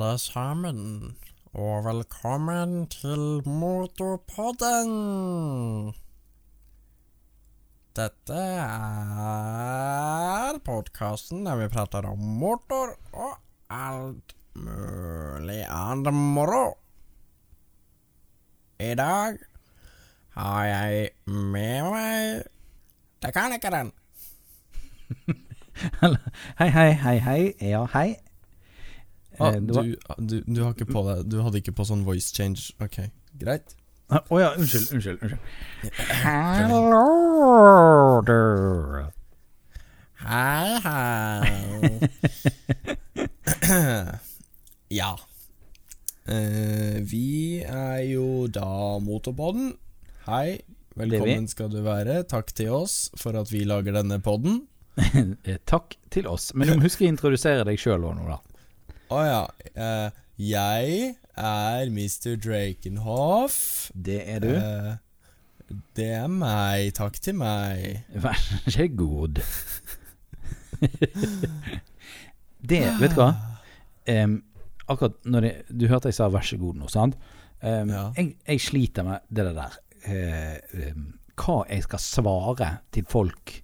alle sammen, og velkommen til Motorpodden. Dette er podkasten der vi prater om motor og alt mulig annet moro. I dag har jeg med meg mekanikeren. Hei, hei, hei, hei. Ja, hei. Ah, Eh, du, du, du har ikke på deg Du hadde ikke på sånn voice change. Ok, greit. Å ja, unnskyld, unnskyld. unnskyld. Hello there. Hei, hei. ja. Eh, vi er jo da Motorpodden. Hei, velkommen skal du være. Takk til oss for at vi lager denne podden. Eh, Takk til oss. Men du må huske å introdusere deg sjøl òg nå, da. Å ja. Uh, jeg er Mr. Drakenhoff. Det er du. Uh, det er meg. Takk til meg. Vær så god. det, vet du hva? Um, akkurat når jeg, Du hørte jeg sa 'vær så god' nå, sant? Um, Ja. jeg, jeg sliter med det der uh, um, Hva jeg skal svare til folk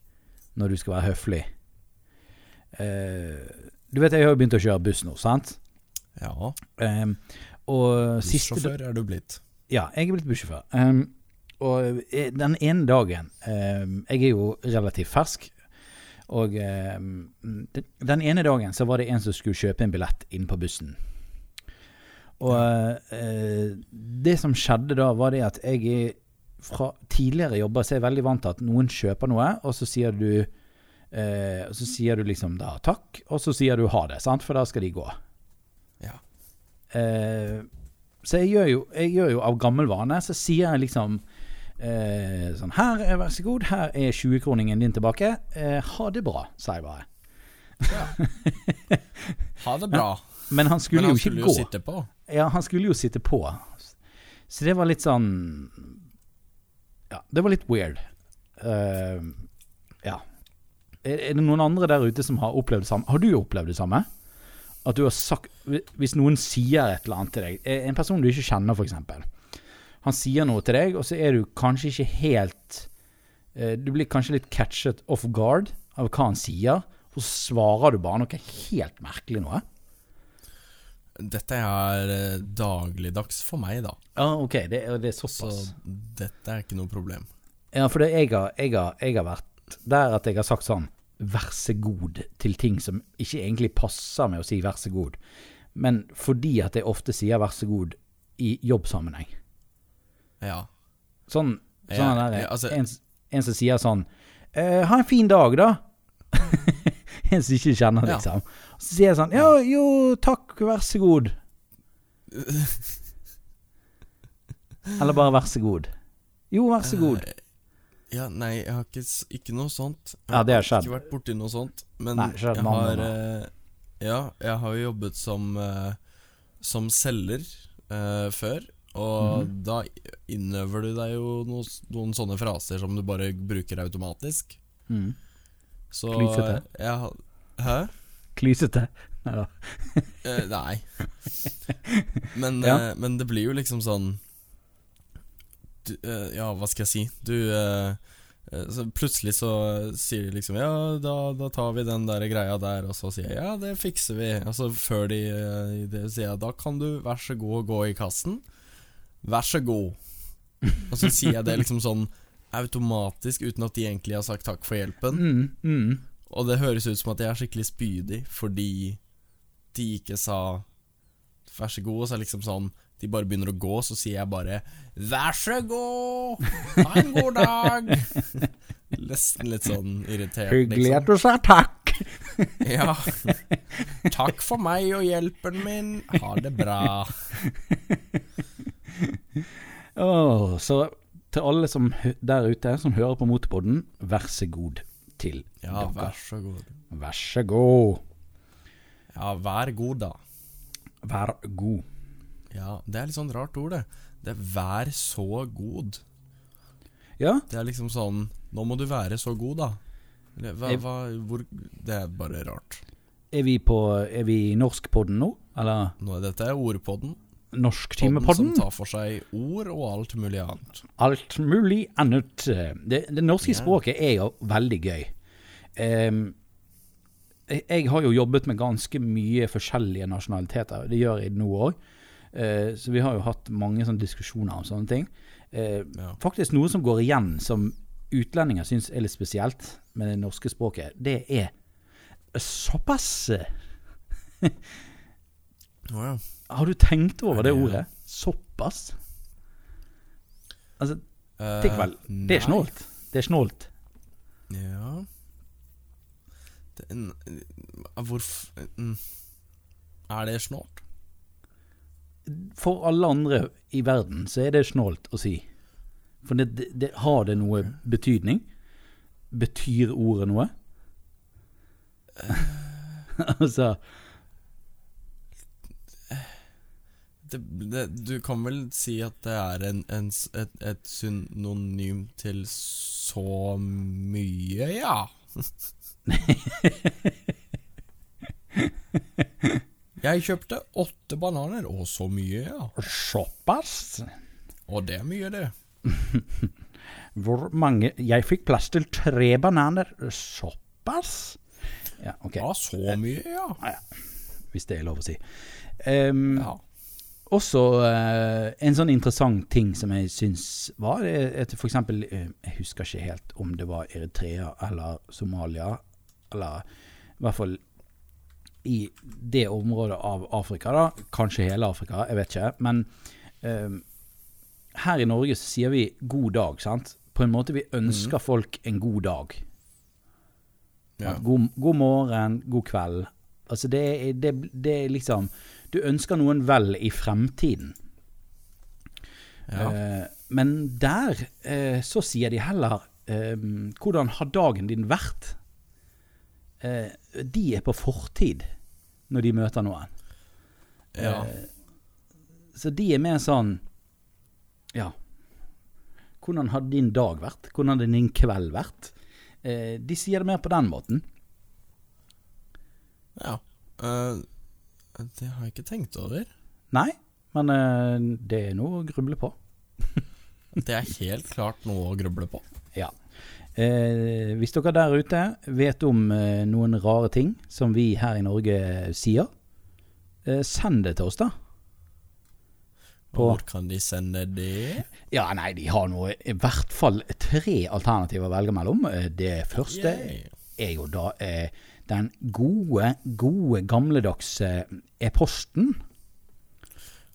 når du skal være høflig. Eh, du vet, jeg har jo begynt å kjøre buss nå, sant? Ja. Um, og Bussjåfør er du blitt. ja, jeg er blitt bussjåfør. Um, og eh, den ene dagen um, Jeg er jo relativt fersk. Og den, ene dagen så var det en som skulle kjøpe en billett inn på bussen. Og uh, det som skjedde da, var det at jeg fra tidligere jobber så er jeg veldig vant til at noen kjøper noe, og så sier du eh, og så sier du liksom da takk, og så sier du ha det, sant? for da skal de gå. Ja. Eh, så jeg gjør, jo, jeg gjør jo av gammel vane, så sier jeg liksom eh, sånn Her, er, vær så god, her er 20-kroningen din tilbake. Eh, ha det bra, sa jeg bare. Ha det bra. Men han skulle Men han jo skulle gå. jo sitte på. Ja, han skulle jo sitte på. Så det var litt sånn Ja, det var litt weird. Uh, ja. Er, det noen andre der ute som har opplevd det samme? Har du opplevd det samme? At du har sagt Hvis noen sier et eller annet til deg, en person du ikke kjenner, f.eks. Han sier noe til deg, og så er du kanskje ikke helt eh, Du blir kanskje litt catchet off guard av hva han sier, og så svarer du bare noe helt merkelig noe. Dette er eh, dagligdags for meg, da. Ja, ok, det, det er Så såpass. dette er ikke noe problem. Ja, for det, jeg, har, jeg, har, jeg har vært der at jeg har sagt sånn Vær så god til ting som ikke egentlig passer med å si vær så god, men fordi at jeg ofte sier vær så god i jobbsammenheng. Ja. Sånn, Ja, sånn der, ja, altså- en, en som sier sånn eh, Ha en fin dag, da. en som ikke kjenner, Ja. liksom. Så sier jeg sånn Ja, jo, takk, vær så god. Eller bare vær så god. Jo, vær så god. Ja, nei, jeg har ikke, ikke noe sånt. Jeg Ja, det har skjedd. ikke vært borti noe sånt. Men Nei, jeg har eh, Ja, jeg har jo jobbet som eh, Som selger eh, før. Og Mhm. da innøver du deg jo noe, noen sånne fraser som du bare bruker automatisk. Mm. Så Klysete. jeg Hæ? Klysete. Eh, nei. Men, Ja. eh, men det blir jo liksom sånn du, eh, Ja, hva skal jeg si? Du eh, eh, så Plutselig så sier de liksom Ja, da, da tar vi den der greia der, og så sier jeg ja, det fikser vi. Og så før de det sier jeg da kan du vær så god gå i kassen. Vær så god. Og så sier jeg det liksom sånn automatisk uten at de egentlig har sagt takk for hjelpen. Mm, mm. Og det høres ut som at jeg er skikkelig spydig fordi de ikke sa vær så god, og så er det liksom sånn De bare begynner å gå, så sier jeg bare vær så god, ha en god dag. Nesten litt sånn irritert, Hyggelig liksom. at du sa takk. Ja. Takk for meg og hjelpen min. Ha det bra. oh, så til alle som der ute som hører på Motorpodden, vær så god til Ja, dere. vær så god. Vær så god. Ja, vær god, da. Vær god. Ja, det er litt sånn rart ord, det. Det er 'vær så god'. Ja, Det er liksom sånn Nå må du være så god, da. Eller, hva, hva, hvor, det er bare rart. er vi på Er vi i Norskpodden nå? Eller Nå, dette er Ordpodden. Podden Norsktimepodden. som tar for seg ord og alt mulig annet. Alt mulig annet. Det, det norske yeah. språket er jo veldig gøy. Um, jeg, jeg har jo jobbet med ganske mye forskjellige nasjonaliteter. Det gjør jeg nå òg. Så vi har jo hatt mange sånne diskusjoner om sånne ting. Eh, Ja. faktisk noe som går igjen, som utlendinger syns er litt spesielt med det norske språket, det er såpass. oh, ja. Har du tenkt over det ordet? Såpass? Altså, Eh, tenk vel. Det er snålt. Det er snålt. Ja det, n- Hvorfor mm. Er det snålt? For alle andre i verden så er det snålt å si. For det, det, det, har det noe betydning? Betyr ordet noe? altså det, det, Du kan vel si at det er en, en, et, et synonym til så mye, ja. Jeg kjøpte åtte bananer, og så mye, ja. Såpass? Og det er mye, det. Hvor mange Jeg fikk plass til tre bananer. Såpass? Ja, okay. Ja, så mye, ja. Hvis det er lov å si. Um, ja. Også uh, en sånn interessant ting som jeg syns var eh, at for eksempel eh, Jeg husker ikke helt om det var Eritrea eller Somalia, eller i hvert fall i det området av Afrika, da. Kanskje hele Afrika, jeg vet ikke. Men eh, her i Norge så sier vi 'god dag', sant? På en måte vi ønsker folk en god dag. ja. God, god morgen, god kveld. Altså det, det, det er liksom Du ønsker noen vel i fremtiden. ja. Eh, men der eh, så sier de heller eh, 'Hvordan har dagen din vært?' Eh, de er på fortid når de møter noen. ja. Eh, så de er mer sånn Ja. Hvordan har din dag vært? Hvordan har din kveld vært? Eh, de sier det mer på den måten. ja. Uh, det har jeg ikke tenkt over. Nei, men uh, det er noe å gruble på. Det er helt klart noe å gruble på. Eh, hvis dere der ute vet om eh, noen rare ting som vi her i Norge sier, eh, send det til oss, da. På- Hvor kan de sende det? Ja, nei, de har nå i hvert fall tre alternativer å velge mellom. Eh, Det første Yay. er jo da eh, den gode, gode, gamledagse e-posten.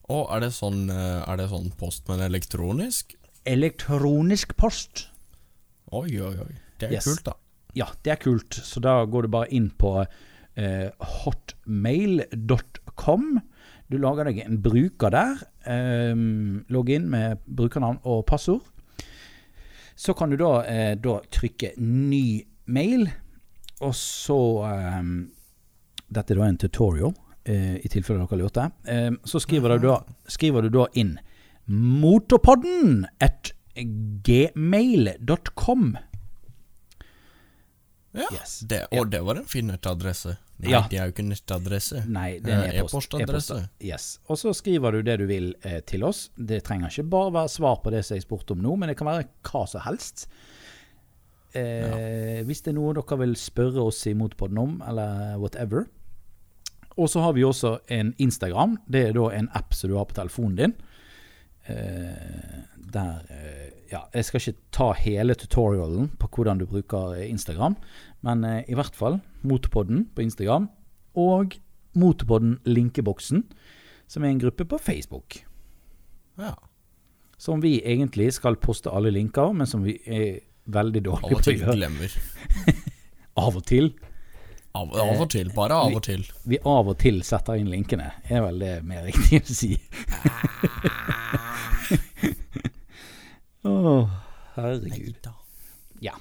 Å, er det sånn, eh, er det sånn post, men elektronisk? Elektronisk post. Oi, oi, oi. Det er Yes. kult, da. Ja, det er kult. Så da går du bare inn på eh, hotmail.com. Du lager deg en bruker der. Eh, logg inn med brukernavn og passord. Så kan du da, eh, da trykke 'ny mail', og så eh, Dette er da en tutorial, eh, i tilfelle dere lurte. Eh, så skriver du, da, skriver du da inn 'motorpodden' gmail.com. Ja, Yes. det, og det var en fin nettadresse. Nei, Ja. det er jo ikke nettadresse. Nei, det er en Eh, e-post. e-postadresse. E-post, Yes. Og så skriver du det du vil eh, til oss. Det trenger ikke bare være svar på det som jeg spurte om nå, men det kan være hva som helst. Eh, Hvis det er noe dere vil spørre oss i Motpodden om, eller whatever. Og så har vi også en Instagram. Det er da en app som du har på telefonen din. Eh, der eh, Ja, jeg skal ikke ta hele tutorialen på hvordan du bruker eh, Instagram, men i hvert fall Motorpodden på Instagram og Motorpodden Linkeboksen, som er en gruppe på Facebook. Ja. Som vi egentlig skal poste alle linker, men som vi er veldig dårlige på. på å til glemmer. Av og til. Av, av og til. Bare av og til. Vi av og til setter inn linkene, er vel det mer riktig å si. Å, herregud. Ja.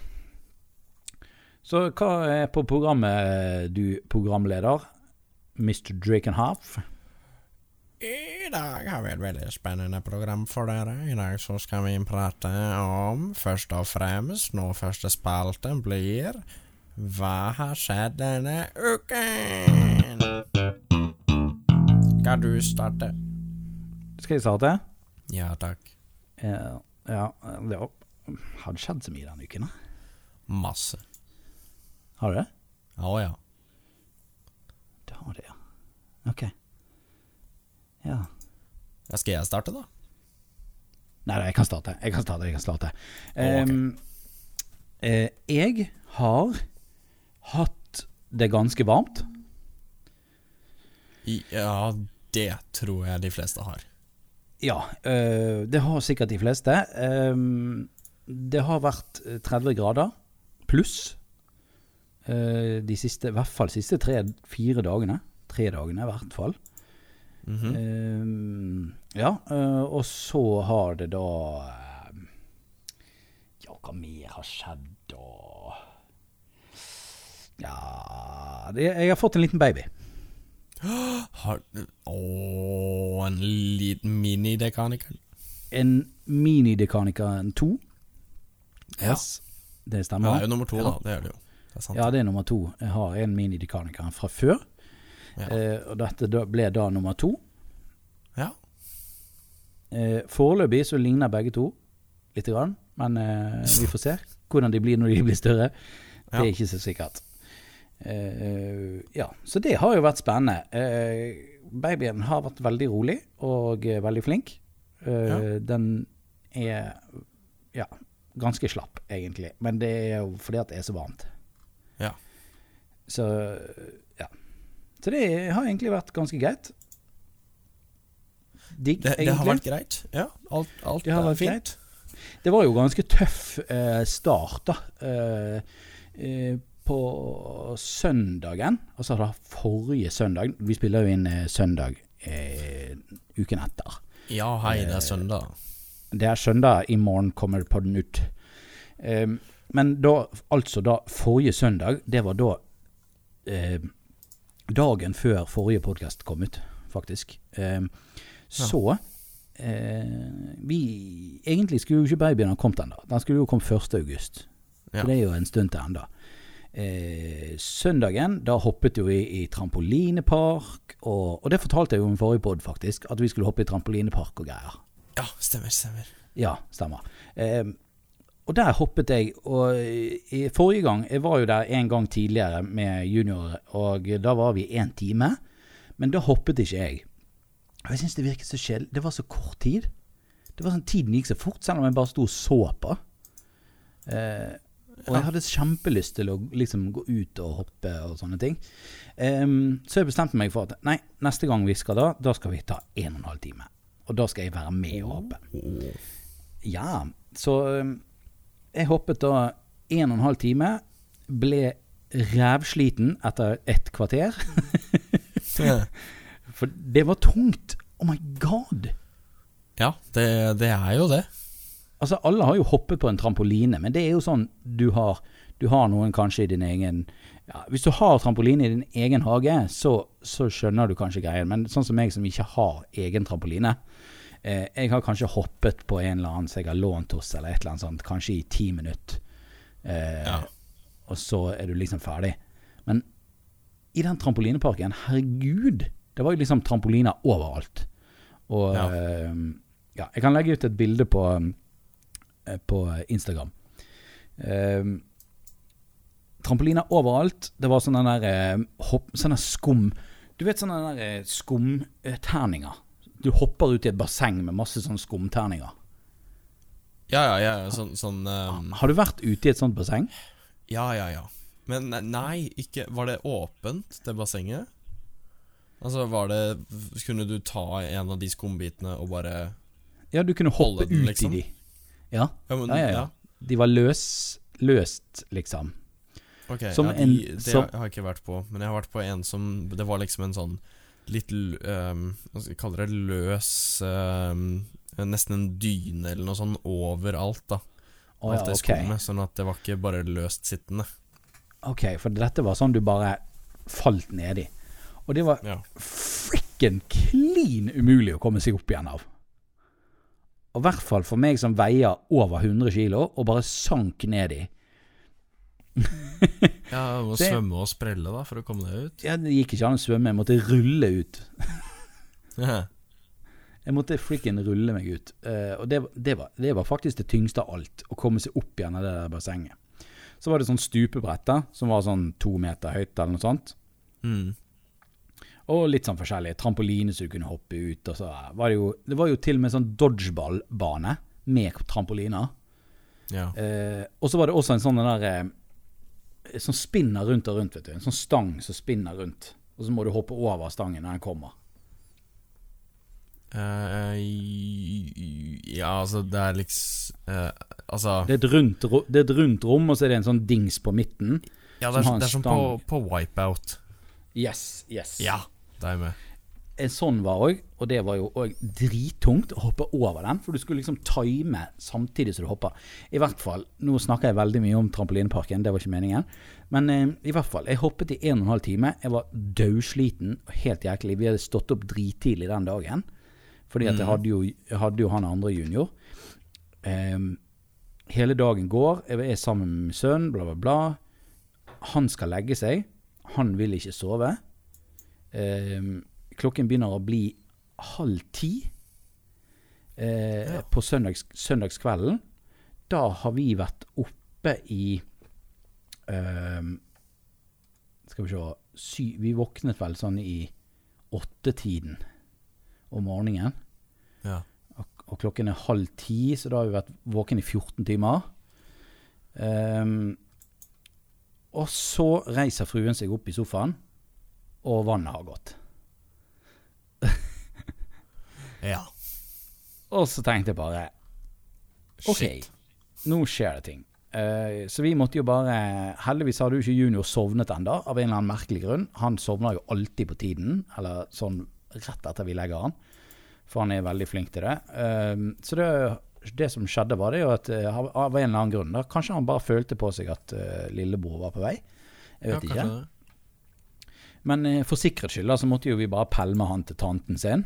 Så hva er på programmet, du programleder? Mr. Drakenhoff? I dag har vi et veldig spennende program for dere. I dag så skal vi prate om først og fremst Nå første spalten blir Hva har skjedd denne uken? Skal du starte? Skal jeg starte? Ja takk. Eh, ja, det har det skjedd så mye denne uken. da? Masse. Har det det? Å ja. Det har det, ja. Ok. Ja. ja. Skal jeg starte, da? Nei, nei, jeg kan starte. Jeg kan starte. Jeg kan starte. Å, ok. Em, eh, jeg har hatt det ganske varmt. Ja, det tror jeg de fleste har. Ja, eh, det har sikkert de fleste. Em, det har vært eh, 30 grader pluss eh, de siste, i hvert fall siste tre-fire dagene. Tre dagene i hvert fall. Mhm. Eh, ja, eh, og så har det da eh, Ja, hva mer har skjedd da? Ja det, Jeg har fått en liten baby. Har Å, en liten mini-dekaniker? En mini-dekaniker 2. Ja. Yes, det Ja, det er jo nummer to, da. Det er det jo. Det er sant. Ja, det er nummer to. Jeg har en mini-dekaniker fra før. Ja. Eh, og dette da, ble da nummer to. Ja. Eh, foreløpig så ligner begge to lite grann, men eh, vi får se hvordan de blir når de blir større. Det er ikke så sikkert. Eh, ja, så det har jo vært spennende. Eh, babyen har vært veldig rolig og eh, veldig flink. Eh, Ja. Den er ja, ganske slapp, egentlig. Men det er jo fordi at det er så varmt. Ja. Så ja. Så det har egentlig vært ganske greit. Digg, Det, det har vært greit. Ja, alt, alt Det har vært fint. greit. Det var jo ganske tøff eh, start, da. Eh, eh, på søndagen, altså da forrige søndag Vi spiller jo inn eh, søndag eh, uken etter. Ja, hei, det er søndag. Det er søndag, i morgen kommer podden ut. Eh, men da, altså da forrige søndag, det var da eh, dagen før forrige podkast kom ut, faktisk. Eh, så eh, Vi Egentlig skulle jo ikke babyen ha kommet ennå. Den skulle jo kommet 1. august. Ja. Det er jo en stund til ennå. Eh, søndagen, da hoppet jo vi i trampolinepark, og, og det fortalte jeg jo i forrige pod, faktisk. At vi skulle hoppe i trampolinepark og greier. ja, stemmer, stemmer. Ja, stemmer. Eh, og der hoppet jeg, og i forrige gang Jeg var jo der en gang tidligere med juniorer, og da var vi én time. Men da hoppet ikke jeg. Og jeg syns det virket så kjedelig. Det var så kort tid. Det var sånn Tiden gikk så fort, selv om jeg bare sto og så på. Eh, og jeg hadde kjempelyst til å liksom gå ut og hoppe og sånne ting. Um, så jeg bestemte meg for at nei, neste gang vi skal da, da skal vi ta en og en halv time. Og da skal jeg være med og hoppe. Ja, så jeg hoppet da en og en halv time, ble rævsliten etter et kvarter. For det var tungt. Oh my god! Ja, det, det er jo det. Altså, alle har jo hoppet på en trampoline, men det er jo sånn du har, du har noen kanskje i din egen ja, Hvis du har trampoline i din egen hage, så, så skjønner du kanskje greien. Men sånn som meg som ikke har egen trampoline eh, Jeg har kanskje hoppet på en eller annen som jeg har lånt hos, eller et eller annet sånt, kanskje i ti minutter. Eh, Ja. Og så er du liksom ferdig. Men i den trampolineparken, herregud, det var jo liksom trampoliner overalt. Og Ja. eh, ja, jeg kan legge ut et bilde på eh, på Instagram. Um, trampoliner overalt. Det var sånne der eh, hopp, sånne skum Du vet sånne der eh, skumterninger. Du hopper ut i et basseng med masse sånne skumterninger. Ja, ja, ja, sånn, sånn ehm, Har du vært ute i et sånt basseng? Ja, ja, ja. Men nei, ikke Var det åpent, det bassenget? Altså, var det Kunne du ta en av de skumbitene og bare Ja, du kunne hoppe den, ut liksom? i de. Ja, Ja, men, ja, ja. ja. De var løs, løst, liksom. Ok, Som ja, en- det som- har jeg ikke vært på. Men jeg har vært på en som Det var liksom en sånn litt ehm, Hva skal jeg kalle det? Løs um, Nesten en dyne eller noe sånn overalt, da. Å ja, Alt det ok. skummet. Sånn at det var ikke bare løst sittende. Ok, for dette var sånn du bare falt nedi. Og det var Ja. frikken klin umulig å komme seg opp igjen av. Og i hvert fall for meg som veier over 100 kilo, og bare sank ned i. Ja, må Det- svømme og sprelle, da, for å komme deg ut. Ja, det gikk ikke an å svømme, jeg måtte rulle ut. Jeg måtte frikken rulle meg ut. Uh, og det, det, var, det var faktisk det tyngste av alt. Å komme seg opp igjen av det der bassenget. Så var det sånn stupebrett da, som var sånn to meter høyt eller noe sånt. Mm. Og litt sånn forskjellig. Trampoline så du kunne hoppe ut. Var det jo Det var jo til og med sånn dodgeballbane med trampoliner. Ja. Eh, og så var det også en sånn der eh, Som spinner rundt og rundt, vet du. En sånn stang som spinner rundt. Og så må du hoppe over stangen når den kommer. Uh, ja, altså, det er liksom uh, Altså Det er, rundt, det er et rundt rom, og så er det en sånn dings på midten. Ja, det er, som, det er som på, på Wipeout. Yes, yes. Ja, er med. En sånn var òg, og det var jo òg drittungt å hoppe over den. For du skulle liksom time samtidig som du hoppa. I hvert fall, Nå snakker jeg veldig mye om trampolineparken, det var ikke meningen. Men eh, i hvert fall, jeg hoppet i en og en halv time. Jeg var dødsliten og helt jæklig. Vi hadde stått opp drittidlig den dagen. Fordi at jeg hadde jo, jeg hadde jo han andre junior. Em, hele dagen går, jeg er sammen med min sønn, bla, bla, bla. Han skal legge seg. Han vil ikke sove. Em, klokken begynner å bli halv ti eh, Ja. på søndags, søndagskvelden. Da har vi vært oppe i em, Skal vi se sy, Vi våknet vel sånn i åttetiden om morgenen. Ja. Og, og klokken er halv ti, så da har vi vært våken i 14 timer. Ehm, og så reiser fruen seg opp i sofaen, og vannet har gått. ja. Og så tenkte jeg bare OK, Shit. nå skjer det ting. Uh, så vi måtte jo bare Heldigvis hadde jo ikke junior sovnet ennå, av en eller annen merkelig grunn. Han sovner jo alltid på tiden, eller sånn rett etter vi legger han. For han er veldig flink til det. Uh, så det, det som skjedde, var det jo at uh, av en eller annen grunn da, Kanskje han bare følte på seg at lillebror var på vei. Jeg vet ja, ikke. det. Men eh, for sikkerhets skyld så måtte jo vi bare pælme han til tanten sin.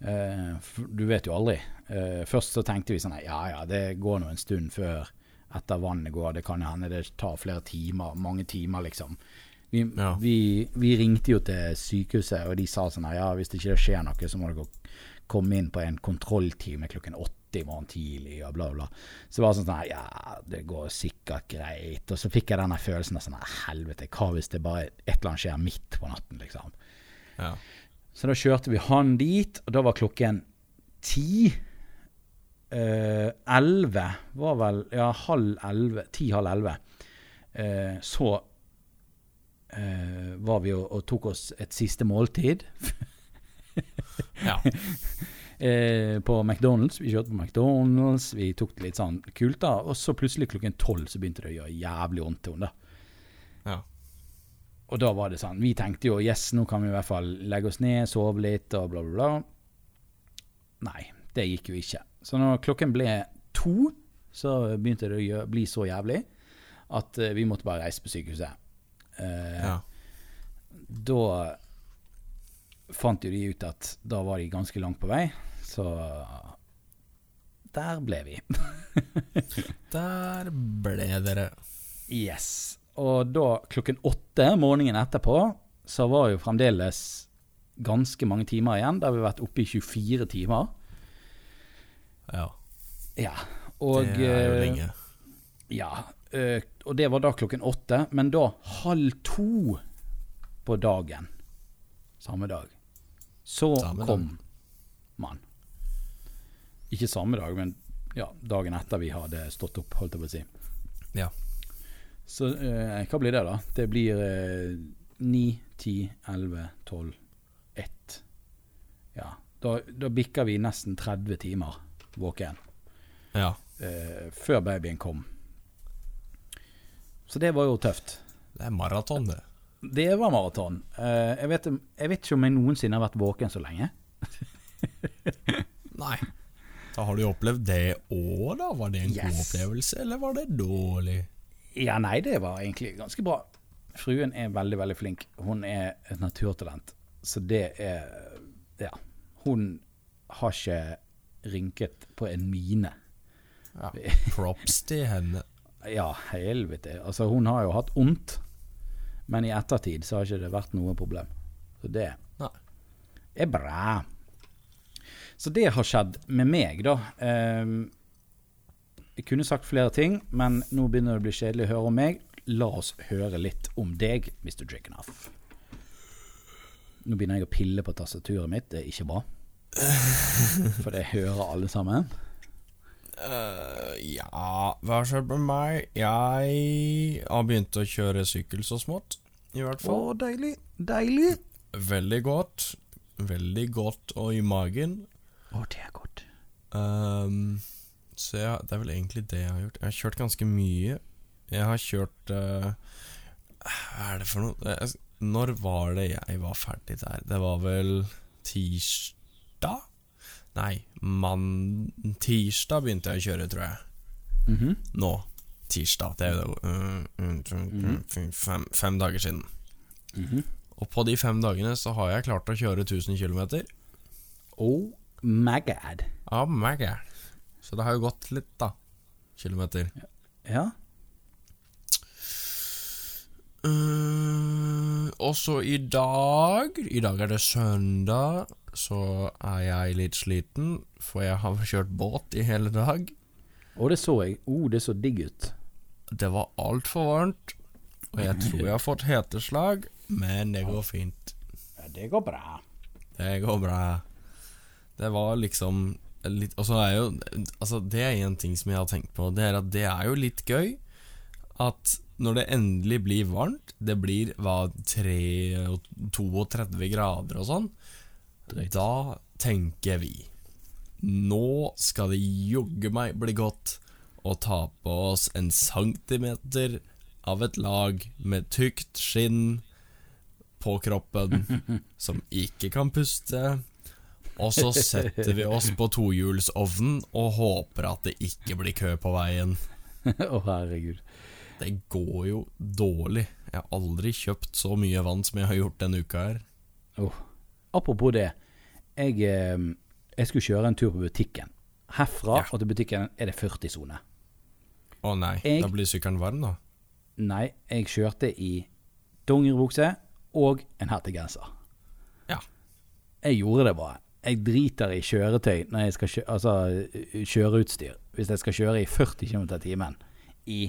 Eh, du vet jo aldri. Eh, først så tenkte vi sånn ja ja, det går nå en stund før etter vannet går. Det kan hende det tar flere timer, mange timer liksom. Vi, Ja. vi, vi ringte jo til sykehuset, og de sa sånn ja, hvis det ikke skjer noe, så må dere komme inn på en kontrolltime klokken åtte i morgen tidlig, og bla, bla. Så det var sånn sånn ja, det går sikkert greit. Og så fikk jeg denne følelsen av sånn helvete, hva hvis det bare et eller annet skjer midt på natten, liksom. Ja. Så da kjørte vi han dit, og da var klokken ti. Elleve uh, var vel Ja, halv elleve. Ti-halv elleve. Uh, så uh, var vi og, og tok oss et siste måltid ja. eh, på McDonald's. Vi kjørte på McDonald's, vi tok det litt sånn kult, da. Og så plutselig klokken tolv så begynte det å gjøre jævlig vondt til henne. ja. Og da var det sånn Vi tenkte jo yes, nå kan vi i hvert fall legge oss ned, sove litt og bla, bla, bla. Nei, det gikk jo ikke. Så når klokken ble to, så begynte det å gjøre, bli så jævlig at eh, vi måtte bare reise på sykehuset. Eh, ja. Da fant jo de ut at da var de ganske langt på vei, så der ble vi. Der ble dere. Yes. Og da klokken åtte morgenen etterpå, så var jo fremdeles ganske mange timer igjen. Da har vi vært oppe i 24 timer. Ja. Ja. Og, det er jo eh, lenge. Ja. eh, og det var da klokken åtte, men da halv to på dagen samme dag. Så Samme kom man. Ikke samme dag, men ja, dagen etter vi hadde stått opp, holdt jeg på å si. Ja. Så eh, hva blir det, da? Det blir eh, 9, 10, 11, 12, 1. Ja. Da, da bikker vi nesten 30 timer våken Ja. eh, før babyen kom. Så det var jo tøft. Det er maraton, det. Det var maraton. Eh, jeg, jeg vet ikke om jeg noensinne har vært våken så lenge. Nei. Da har du jo opplevd det òg, da. Var det en god opplevelse, eller var det dårlig? Ja, nei, det var egentlig ganske bra. Fruen er veldig, veldig flink. Hun er et naturtalent. Så det er Ja. Hun har ikke rynket på en mine. Ja. Props til henne. Ja, helvete. Altså, hun har jo hatt vondt, men i ettertid så har ikke det vært noe problem. Så det Nei. er bra. Så det har skjedd med meg, da. Ehm, jeg kunne sagt flere ting, men nå begynner det å bli kjedelig å høre om meg. La oss høre litt om deg, Mr. Drickenough. Nå begynner jeg å pille på tastaturet mitt. Det er ikke bra. For det hører alle sammen. Uh, ja, hva har skjedd med meg? Jeg har begynt å kjøre sykkel så smått, i hvert Å, fall. deilig. Deilig. Veldig godt. Veldig godt og i magen. Å, det er godt. Um, så ja, det er vel egentlig det jeg har gjort. Jeg har kjørt ganske mye. Jeg har kjørt uh, Hva er det for noe? Jeg, når var det jeg var ferdig der? Det var vel tirsdag? Nei, mann... Tirsdag begynte jeg å kjøre, tror jeg. Mhm. Nå. Tirsdag. Det er jo mm, mm, mm, mm, fem, fem dager siden. Mhm. Og på de fem dagene så har jeg klart å kjøre 1000 km. Oh my Ja, my. Så det har jo gått litt, da. Kilometer. Ja. Uh, og så i dag I dag er det søndag, så er jeg litt sliten, for jeg har kjørt båt i hele dag. Og det så jeg. Oh, det så digg ut. Det var altfor varmt, og jeg tror jeg har fått heteslag, men det går fint. Ja, det går bra. Det går bra. Det var liksom litt Og så er jo Altså, det er en ting som jeg har tenkt på, det er at det er jo litt gøy at når det endelig blir varmt, det blir hva 3 32 grader og sånn, da tenker vi Nå skal det jogge meg bli godt å ta på oss en centimeter av et lag med tykt skinn på kroppen som ikke kan puste. Og så setter vi oss på tohjulsovnen og håper at det ikke blir kø på veien. Å, herregud. Det går jo dårlig. Jeg har aldri kjøpt så mye vann som jeg har gjort denne uka her. Oh. Apropos det. Jeg, eh, jeg skulle kjøre en tur på butikken. Herfra Ja. og til butikken er det 40-sone. Å nei, Jeg- da blir sykkelen varm, da. Nei, jeg kjørte i dongeribukse og en hettegenser. Ja. Jeg gjorde det bare. Jeg driter i kjøretøy når jeg skal kjø altså kjøreutstyr. Hvis jeg skal kjøre i 40 km i timen i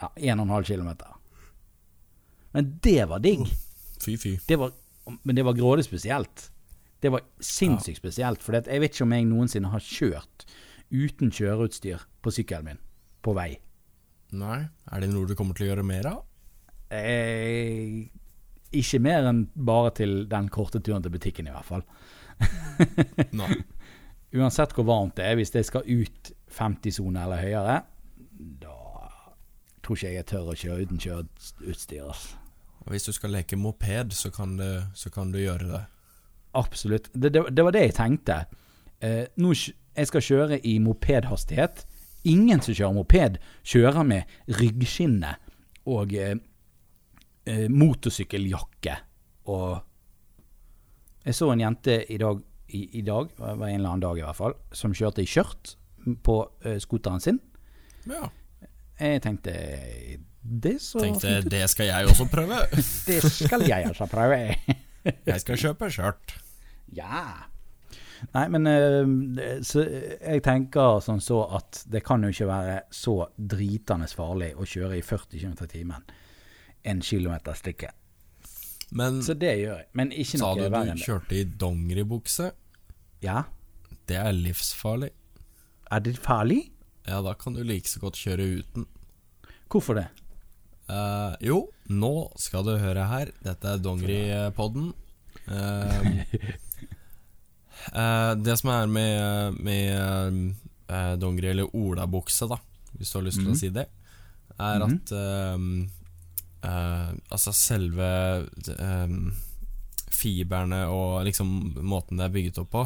ja, 1,5 km. Men det var digg. Fy, fy. Det var, men det var grådig spesielt. Det var sinnssykt spesielt. For jeg vet ikke om jeg noensinne har kjørt uten kjøreutstyr på sykkelen min på vei. Nei, er det noe du kommer til å gjøre mer av? Eh, ikke mer enn bare til den korte turen til butikken, i hvert fall. Nei. Uansett hvor varmt det er, hvis det skal ut 50-sone eller høyere, da tror ikke jeg jeg tør å kjøre uten kjøreutstyr. Hvis du skal leke moped, så kan du, så kan du gjøre det. Absolutt. Det, det, det var det jeg tenkte. Eh, nå, jeg skal kjøre i mopedhastighet. Ingen som kjører moped, kjører med ryggskinne og eh, eh, motorsykkeljakke. Og jeg så en jente i dag, i, i dag, var en eller annen dag i hvert fall, som kjørte i skjørt på uh, skuteren sin. Ja. Jeg tenkte Det så Tenkte fint ut. det skal jeg også prøve. Det skal jeg altså prøve. Jeg skal kjøpe skjørt. Ja. Nei, men eh, så jeg tenker sånn så at det kan jo ikke være så dritende farlig å kjøre i 40 km i timen en kilometer stykket. Men Så det gjør jeg. Men ikke noe du verre du enn det. kjørte i dongeribukse? Ja. Det er livsfarlig. Er det farlig? Ja, da kan du like så godt kjøre uten. Hvorfor det? Uh, jo, nå skal du høre her. Dette er Dongeripodden. Uh, det som er med, med dongeri, eller olabukse, da, hvis du har lyst til Mhm. å si det, er at eh, Altså selve um, fiberne og liksom måten det er bygget opp på,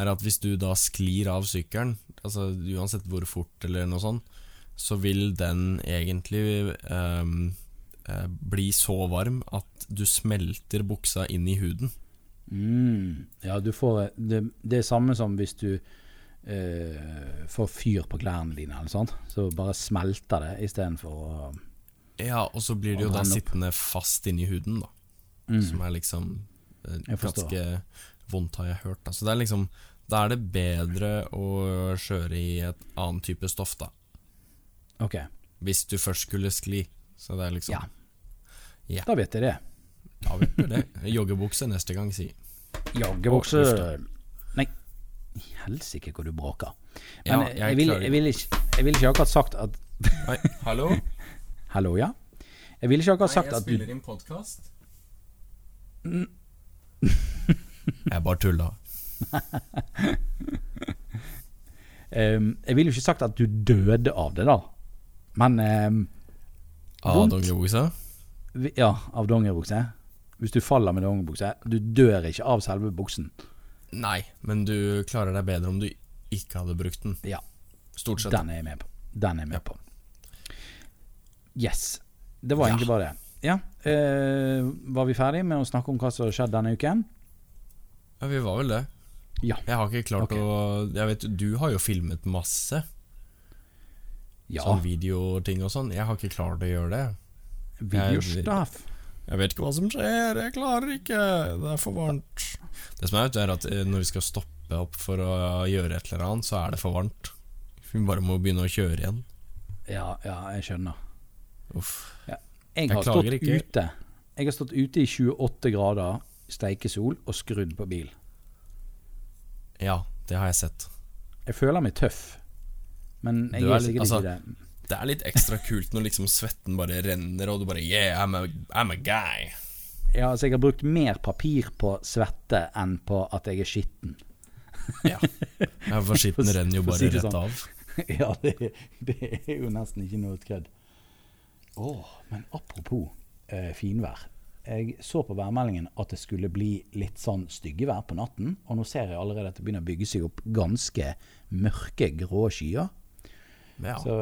er at hvis du da sklir av sykkelen, altså uansett hvor fort eller noe sånt, så vil den egentlig eh, bli så varm at du smelter buksa inn i huden. Mm. Ja, du får det, det er samme som hvis du eh, får fyr på klærne dine, eller sånt. Så bare smelter det istedenfor å Ja, og så blir det jo da sittende fast inni huden, da. mm. Som er liksom Eh. Ganske vondt, har jeg hørt. Da. Så det er liksom Da er det bedre å kjøre i et annet type stoff, da. Ok, Hvis du først skulle skli. Så det er liksom Ja. Ja. da vet jeg det. Da vet dere det. Joggebukse neste gang, si. Joggebukse Nei, helsike hvor du bråker. Men ja, jeg jeg, vil, jeg, vil ikke, jeg vil ikke akkurat sagt at Oi, hallo? Hallo, ja? Jeg ville ikke akkurat sagt at du Jeg spiller inn podkast. jeg bare tulla. um, Jeg ville jo ikke sagt at du døde av det, da. Men um, Av dongeribukse? Ja, av dongeribukse. Hvis du faller med dongeribukse. Du dør ikke av selve buksen. Nei, men du klarer deg bedre om du ikke hadde brukt den. Ja, Stort sett. den er jeg med på. Den er jeg med på. Yes. Det var egentlig bare det. Ja. eh, var vi ferdig med å snakke om hva som har skjedd denne uken? Ja, vi var vel det. Ja. Jeg har ikke klart okay. å Jeg vet, Du har jo filmet masse Ja. sånn videoting og sånn. Jeg har ikke klart å gjøre det. Videostaff. Jeg vet ikke hva som skjer, jeg klarer ikke. Det er for varmt. Det som er, er at eh, når vi skal stoppe opp for å gjøre et eller annet, så er det for varmt. Vi bare må begynne å kjøre igjen. Ja, ja, jeg skjønner. Uff. Jeg har stått ikke. ute Jeg har stått ute i 28 grader steikesol og skrudd på bil. Ja, det har jeg sett. Jeg føler meg tøff, men jeg er, er sikkert altså- ikke det. Det er litt ekstra kult når liksom svetten bare renner, og du bare Yeah, I'm a, I'm a guy. Ja, altså, jeg har brukt mer papir på svette enn på at jeg er skitten. Ja. ja for skitten renner jo bare rett sånn. av. ja, det, det er jo nesten ikke noe kødd. Åh, men apropos eh, finvær. Jeg så på værmeldingen at det skulle bli litt sånn styggevær på natten, og nå ser jeg allerede at det begynner å bygge seg opp ganske mørke, grå skyer. Ja. Så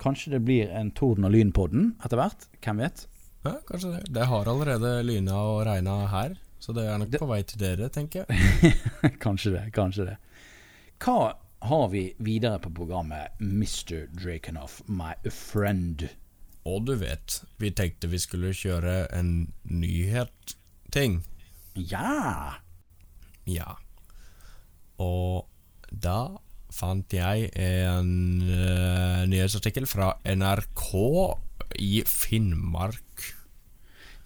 kanskje det blir en torden og lyn på den etter hvert. Hvem vet? ja, kanskje det. Det har allerede lyna og regna her, så det er nok Det- på vei til dere, tenker jeg. kanskje det, kanskje det. Hva har vi videre på programmet, Mr. Drakenhoff, my friend? Og du vet, vi tenkte vi skulle kjøre en nyhetting. Ja! Ja. Og da fant jeg en uh, nyhetsartikkel fra NRK i Finnmark.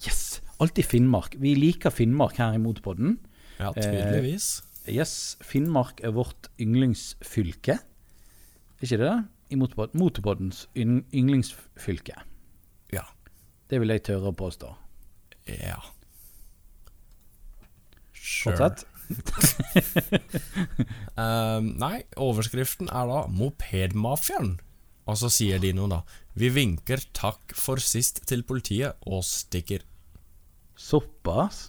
Yes! Alltid Finnmark. Vi liker Finnmark her i Motorpodden. Ja, tydeligvis. Yes, Finnmark er vårt yndlingsfylke. Er ikke det det? I Motorpod Motorpoddens yndlingsfylke. Ja. Det vil jeg tørre å påstå. Ja. Sure. Fortsett. Ehm, nei, overskriften er da 'Mopedmafiaen'. Og så sier de noe, da. Vi vinker takk for sist til politiet og stikker. Såpass?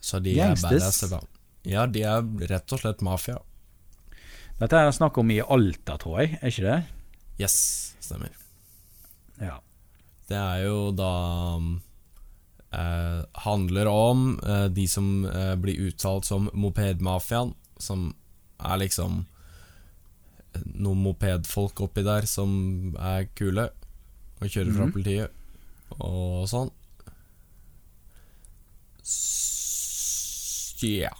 Så de Gangsters. er badass. da. Ja, de er rett og slett mafia. Dette er snakk om i Alta, tror jeg. Er ikke det? Yes, stemmer. Ja. Det er jo da eh, Handler om eh, de som eh, blir uttalt som mopedmafiaen, som er liksom eh, noen mopedfolk oppi der som er kule og kjører fra Mhm. politiet og sånn. Ja.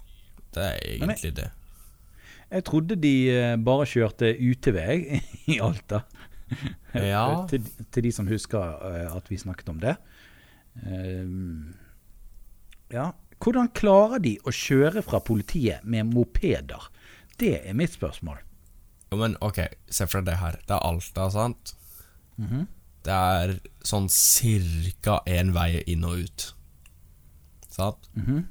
Det er egentlig det. Jeg trodde de eh, bare kjørte utevei i Alta. Ja. til, til de som husker eh, at vi snakket om det. Eh, ja. Hvordan klarer de å kjøre fra politiet med mopeder? Det er mitt spørsmål. Jo, men ok, se for deg det her. Det er Alta, sant? Mhm. Det er sånn cirka én vei inn og ut. Sant? Mhm.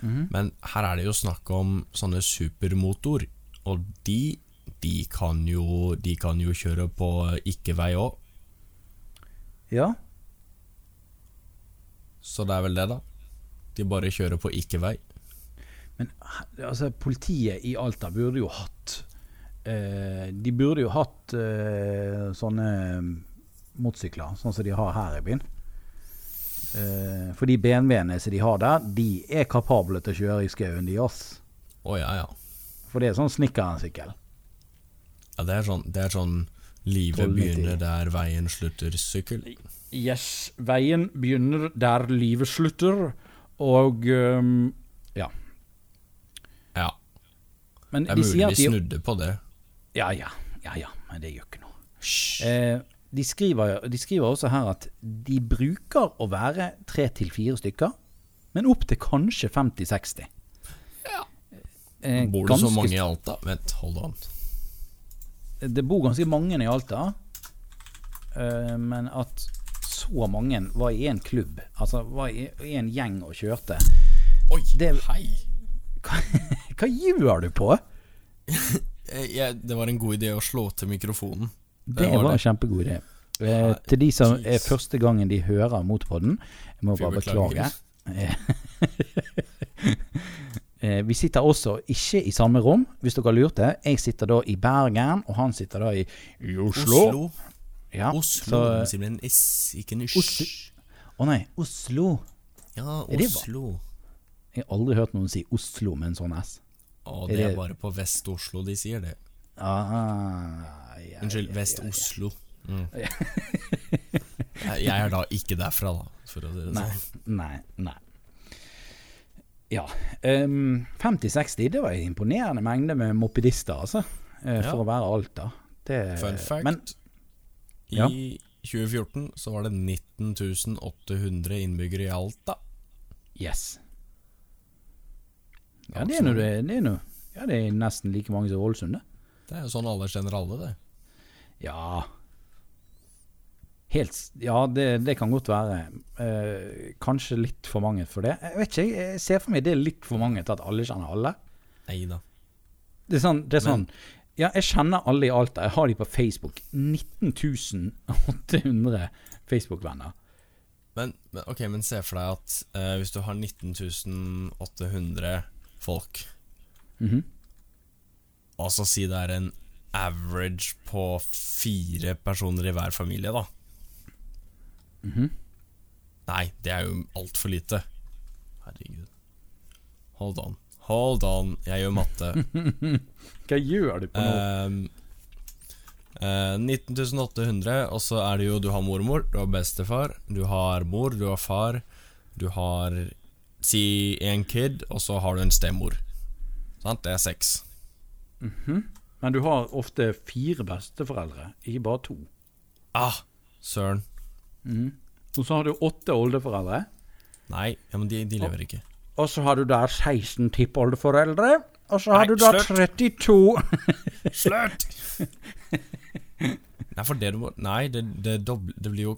Mhm. Men her er det jo snakk om sånne supermotor, og de, de, kan, jo, de kan jo kjøre på ikke-vei òg, Ja. så det er vel det, da. De bare kjører på ikke-vei. Men altså, politiet i Alta burde jo hatt eh, De burde jo hatt eh, sånne motorsykler, sånn som de har her i byen. Eh, for de BMW-ene som de har der, de er kapable til å kjøre i skauen, de, ass. Å ja, ja. For det er sånn snekkeren-sykkel. ja det, er sånn, det er sånn livet begynner der veien slutter-sykkel. Yes, veien begynner der livet slutter, og um, Ja. Ja. Men Det er mulig vi de snudde på det. Ja, ja, ja, ja, men det gjør ikke noe. Eh, de, skriver, de skriver også her at de bruker å være tre til fire stykker, men opp til kanskje 50-60. Eh, Bor det så mange i Alta? Vent, hold on. det bor ganske mange i Alta, eh, men at så mange var i en klubb, altså var i, én en gjeng og kjørte Oi, Det- hei! Hva, hva gjør du på? Eh, Jeg, det var en god idé å slå til mikrofonen. Det var var en kjempegod idé. Eh, til de som er første gangen de hører Motpodden, jeg må bare beklage. Eh, vi sitter også ikke i samme rom, hvis dere lurte. Jeg sitter da i Bergen, og han sitter da i, i Oslo. Oslo. Ja, Oslo. så- det med en S, ikke en ysj. Å nei, Oslo. Ja, Oslo. Jeg har aldri hørt noen si Oslo med en sånn S. Å, det det- er bare på Vest-Oslo de sier det. Ah, ja, Unnskyld, ja, ja, Vest-Oslo. Mm. Jeg er da ikke derfra, da, for å si det sånn. Nei, nei, nei. Ja. Um, 50-60, det var en imponerende mengde med mopedister, altså. Ja. For å være Alta. Det, Fun fact. Men ja. I 2014 så var det 19 800 innbyggere i Alta. yes. Ja, det er nå det. det, er noe. ja, det er nesten like mange som Ålesund, det. Det er jo sånn alle kjenner alle, det. Ja Helt Ja, det, det kan godt være. Eh, kanskje litt for mange for det. Jeg vet ikke, jeg- ser for meg det er litt for mange til at alle kjenner alle. Nei da. Det er sånn, det er sånn Ja, jeg kjenner alle i Alta. Jeg har de på Facebook. 19 800 Facebook-venner. Men, men, ok, men se for deg at eh, hvis du har 19 800 folk, Mhm. og så si det er en average på fire personer i hver familie, da. Mhm. Nei, det er jo altfor lite. Herregud. Hold on. Hold on, jeg gjør matte. Hva gjør du på nå? Um, uh, 19.800, og så er det jo Du har mormor, du har bestefar, du har mor, du har far, du har Si en kid, og så har du en stemor. Sant? Det er seks. Men du har ofte fire besteforeldre, ikke bare to. Ah, søren. Og så har du åtte oldeforeldre. Nei, ja, men de, de lever ikke. Og så har du da 16 tippoldeforeldre. Og så har Nei, du da slutt. 32 Slutt! Nei, for det du må Nei, det, det, doble, det blir jo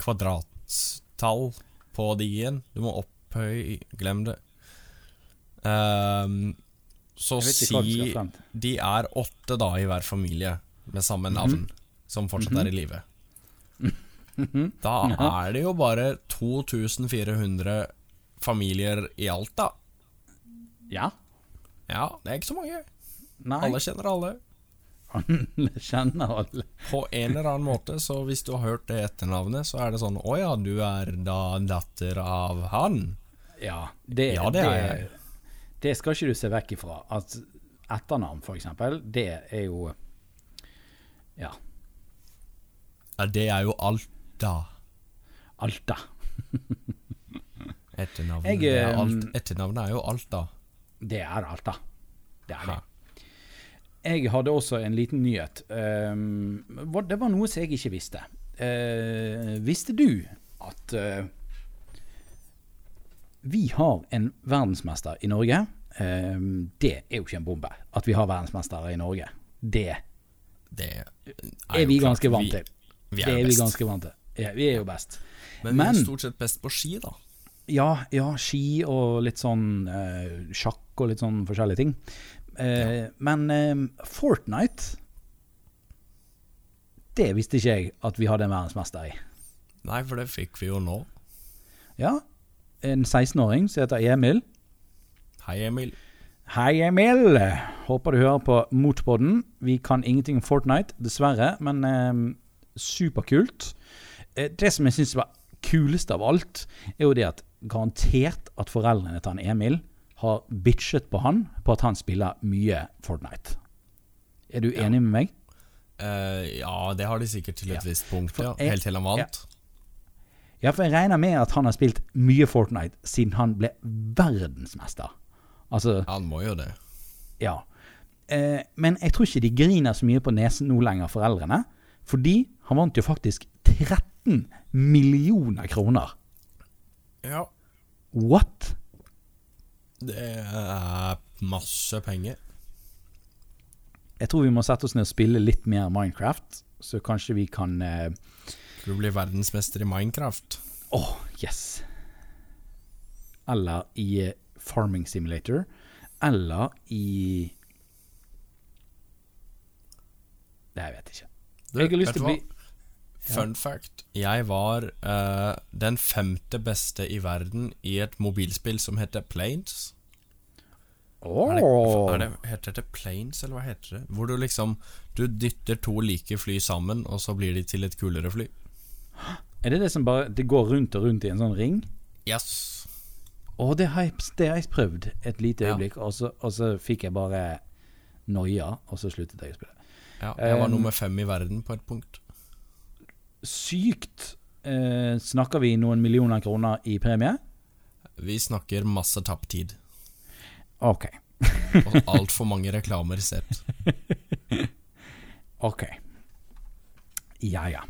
kvadrattall på de igjen. Du må opphøye Glem det. Um, så si de er åtte da i hver familie med samme navn, som fortsatt er i live. Da er det jo bare 2400 familier i alt, da. Ja. Ja, det er ikke så mange. Nei. Alle kjenner alle. Alle kjenner alle. På en eller annen måte, så hvis du har hørt det etternavnet, så er det sånn Å ja, du er da datter av han? Ja, det, Ja, det er jeg. Det skal ikke du se vekk ifra. At etternavn, for eksempel, det er jo Ja, Ja, det er jo Alta. Alta. Etternavnet, er eh, alt, etternavnet er jo Alta. Det er Alta. Det er det. Jeg hadde også en liten nyhet. Um, det var noe som jeg ikke visste. Uh, visste du at uh, vi har en verdensmester i Norge? Um, det er jo ikke en bombe at vi har verdensmestere i Norge. Det Det er, er vi ganske vant til. Vi, vi Det er best. vi ganske vant til. Ja, vi er jo best. Men, vi er stort sett best på ski, da. Ja, ja, ski og litt sånn eh, sjakk og litt sånn forskjellige ting. Eh, Men eh, Fortnite Det visste ikke jeg at vi hadde en verdensmester i. Nei, for det fikk vi jo nå. Ja, en 16-åring som heter Emil. Hei, Emil. Hei, Emil. Håper du hører på Motpodden. Vi kan ingenting om Fortnite, dessverre, men eh, superkult. Eh, det som jeg syns var kulest av alt, er jo det at garantert at foreldrene til han Emil har bitchet på han på at han spiller mye Fortnite. Er du Ja. enig med meg? Uh, ja, det har de sikkert til et Ja. visst punkt, ja. Helt til han vant. Ja, for jeg regner med at han har spilt mye Fortnite siden han ble verdensmester. Altså, Han må jo det. ja. Uh, men jeg tror ikke de griner så mye på nesen nå lenger, foreldrene. Fordi han vant jo faktisk 13 millioner kroner. Ja. What? Det er masse penger. Jeg tror vi må sette oss ned og spille litt mer Minecraft, så kanskje vi kan eh, Skal du bli verdensmester i Minecraft? Åh, yes. Eller i eh, Farming Simulator. Eller i Det jeg vet ikke. Jeg har lyst til å bli Fun fact. Jeg var uh, den femte beste i verden i et mobilspill som heter Planes. Er det, er det, heter det Planes, eller hva heter det? Hvor du liksom Du dytter to like fly sammen, og så blir de til et kulere fly. Er det det som bare Det går rundt og rundt i en sånn ring? Yes. Å, det har jeg, prøvd et lite Ja. øyeblikk, og, så, og så fikk jeg bare noia, og så sluttet jeg å spille. Ja, jeg var Um, nummer fem i verden på et punkt. Sykt. Eh, snakker vi noen millioner kroner i premie? Vi snakker masse tapt tid. Ok. Og altfor mange reklamer sett. Ok. Ja, ja.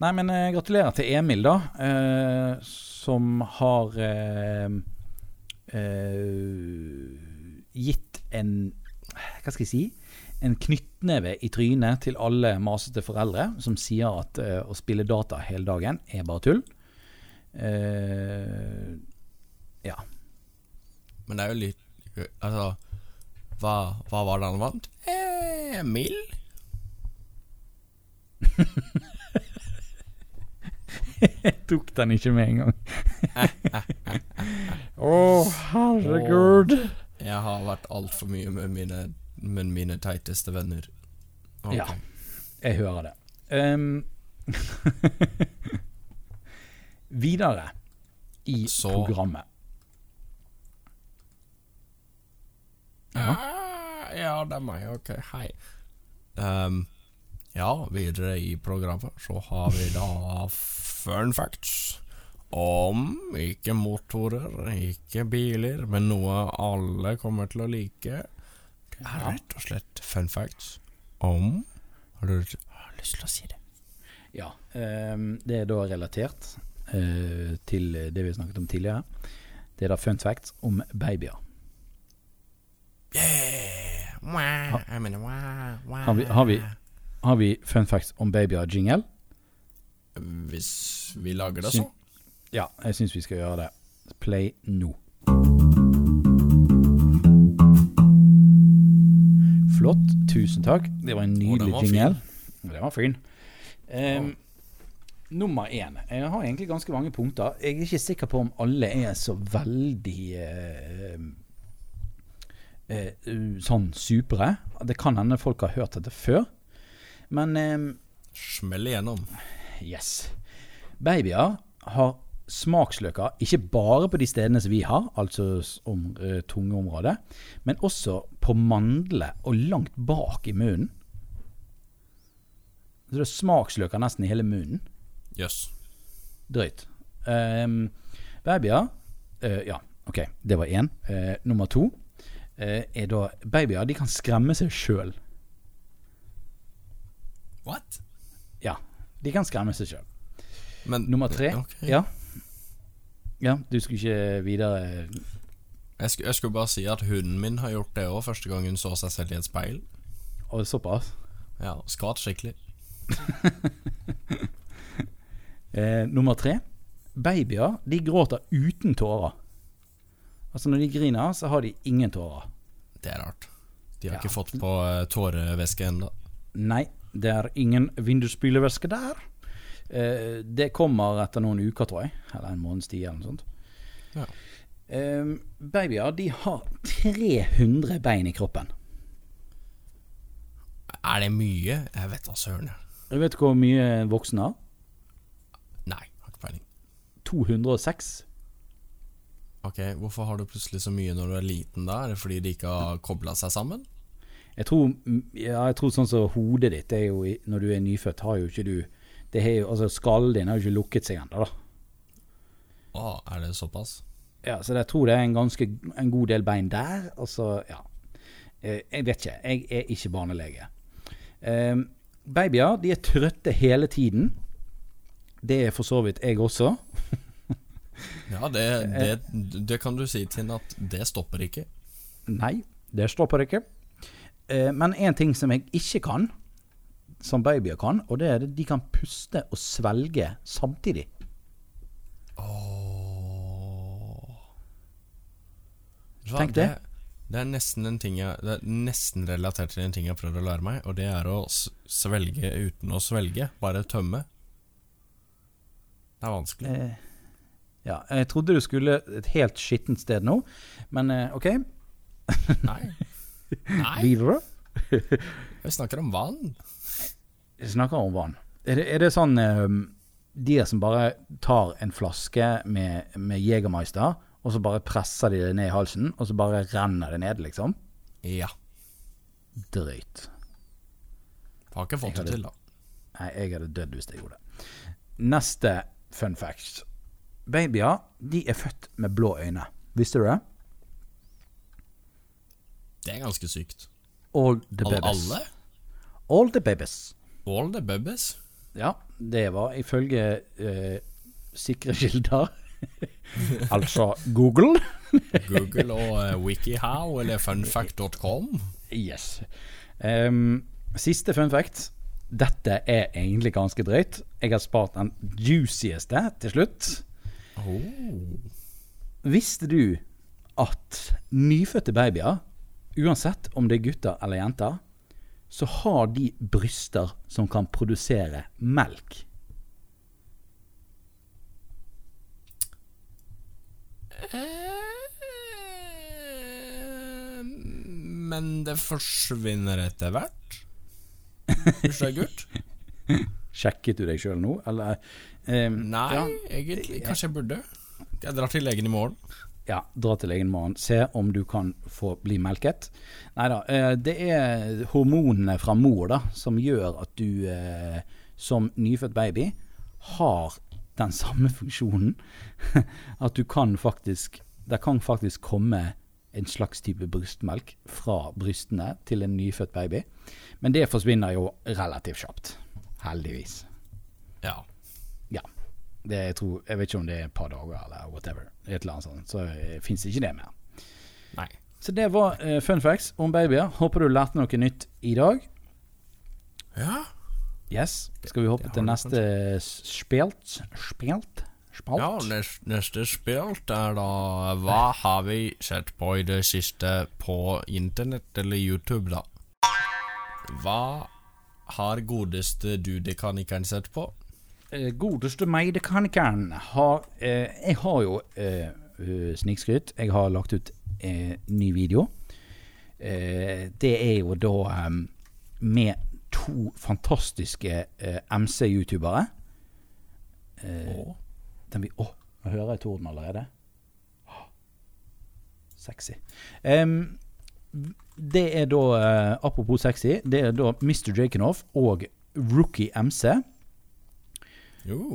Nei, men eh, gratulerer til Emil, da. Eh, som har eh, eh, gitt en Hva skal jeg si? En knyttneve i trynet til alle masete foreldre som sier at uh, å spille data hele dagen er bare tull. Uh, ja. Men det er jo litt Altså, hva, hva var det han vant? Emil? Jeg tok den ikke med en gang. Å, herregud. Jeg har vært altfor mye med mine, med mine teiteste venner. Okay. Ja. Jeg hører det. Um, videre i Så- programmet. Ja. Ah, ja, det er meg. Ok, hei. Um, ja, videre i programmet så har vi da fun facts om ikke motorer, ikke biler, men noe alle kommer til å like. Rett og slett fun facts om Har du lyst til å si det? Ja, Um, det er da relatert uh, til det vi snakket om tidligere. Det er da fun facts om babyer. Yeah! Wow, I mean, wow, wow. Har vi, har vi, har vi fun facts om babyer jingle? Hvis vi lager det så. Ja, jeg syns vi skal gjøre det. Play nå. Flott. Tusen takk. Det var en nydelig jingle. Den var fin. Nummer én. Jeg har egentlig ganske mange punkter. Jeg er ikke sikker på om alle er så veldig eh, eh, sånn supre. Det kan hende folk har hørt dette før. Men em, Smell igjennom. Yes. Babyer har smaksløker ikke bare på de stedene som vi har, altså om uh, tungeområdet, men også på mandlene og langt bak i munnen. Så det er smaksløker nesten i hele munnen. Jøss. Drøyt. Um, babyer uh, Ja, ok, det var én. Uh, nummer to eh, er da Babyer de kan skremme seg sjøl. What? Ja, de kan skremme seg sjøl. Nummer tre okay. Ja. Ja, du skulle ikke videre Jeg, skulle, jeg skulle bare si at hunden min har gjort det òg, første gang hun så seg selv i et speil. Og såpass. Ja, Skvatt skikkelig. Eh, nummer tre. Babyer de gråter uten tårer. Altså Når de griner, så har de ingen tårer. Det er rart. De har Ja. ikke fått på uh, tårevæske ennå. Nei, det er ingen vindusspylevæske der. Eh, det kommer etter noen uker, tror jeg. Eller en måneds tid, eller noe sånt. Ja. Eh, babyer de har 300 bein i kroppen. Er det mye? Jeg vet da søren. jeg. du vet hvor mye en voksen har. Nei, har ikke peiling. 206. Ok, Hvorfor har du plutselig så mye når du er liten da? Er det fordi de ikke har kobla seg sammen? Jeg tror, ja, jeg tror sånn som hodet ditt er jo Når du er nyfødt, har jo ikke du Det er jo, altså Skallen din har jo ikke lukket seg ennå, da. Å, er det såpass? Ja, så jeg tror det er en ganske en god del bein der. Og så, ja. Eh, Jeg vet ikke. Jeg er ikke barnelege. Um, babyer de er trøtte hele tiden. Det er for så vidt jeg også. Ja, det, det, det kan du si til henne at det stopper ikke. Nei, det stopper ikke. Uh, Men en ting som jeg ikke kan, som babyer kan, og det er at de kan puste og svelge samtidig. Hva, Tenk det. Det er nesten en ting jeg Det er nesten relatert til en ting jeg har prøvd å lære meg, og det er å svelge uten å svelge. Bare tømme. Det er vanskelig. Eh, Ja, jeg trodde du skulle et helt skittent sted nå, men eh, OK. Nei. Nei, Videre. vi snakker om vann. Snakker om vann. Er det, er det sånn um, de som bare tar en flaske med, med Jegermeister, og så bare presser de det ned i halsen, og så bare renner det ned, liksom? Ja. Drøyt. Har ikke fått det til, da. Nei, jeg hadde dødd hvis jeg gjorde det. Neste fun fact. Babyer de er født med blå øyne. Visste du det? Det er ganske sykt. All the babies. alle? All the babies. All the babies? Ja, det var ifølge eh, sikre kilder. altså Google. Google og uh, WikiHow eller funfact.com. Yes. Um, siste fun fact. Dette er egentlig ganske drøyt. Jeg har spart den juicieste til slutt. Oh. Visste du at nyfødte babyer, uansett om det er gutter eller jenter, så har de bryster som kan produsere melk? Eh, Men det forsvinner etter hvert. Bursdag gutt? Sjekket du deg sjøl nå, eller? um, Nei, ja, egentlig. Kanskje jeg burde. Jeg drar til legen i morgen. Ja, dra til legen i morgen. Se om du kan få bli melket. Nei da. Eh, det er hormonene fra mor da, som gjør at du eh, som nyfødt baby har den samme funksjonen. at du kan faktisk Det kan faktisk komme en slags type brystmelk fra brystene til en nyfødt baby. Men det forsvinner jo relativt kjapt. Heldigvis. Ja. Ja. Det, jeg, tror, jeg vet ikke om det er et par dager eller whatever. Et eller annet sånt. Så uh, fins ikke det mer. Nei. Så det var uh, fun facts om babyer. Håper du lærte noe nytt i dag. Ja. Yes. Skal vi hoppe til neste spelt? Spelt? Spalt? ja neste, neste spilt er da Hva har vi sett på i det siste på internett eller YouTube, da? Hva har godeste dudekanikeren sett på? Eh, godeste meidekanikeren har eh, Jeg har jo eh, eh, snikskryt. Jeg har lagt ut eh, ny video. Eh, det er jo da eh, med to fantastiske eh, MC-youtubere. Å, Den vi, å, nå hører jeg torden allerede. Oh, Sexy. Em, det er da, apropos sexy, det er da Mr. Jakenoff og Rookie MC.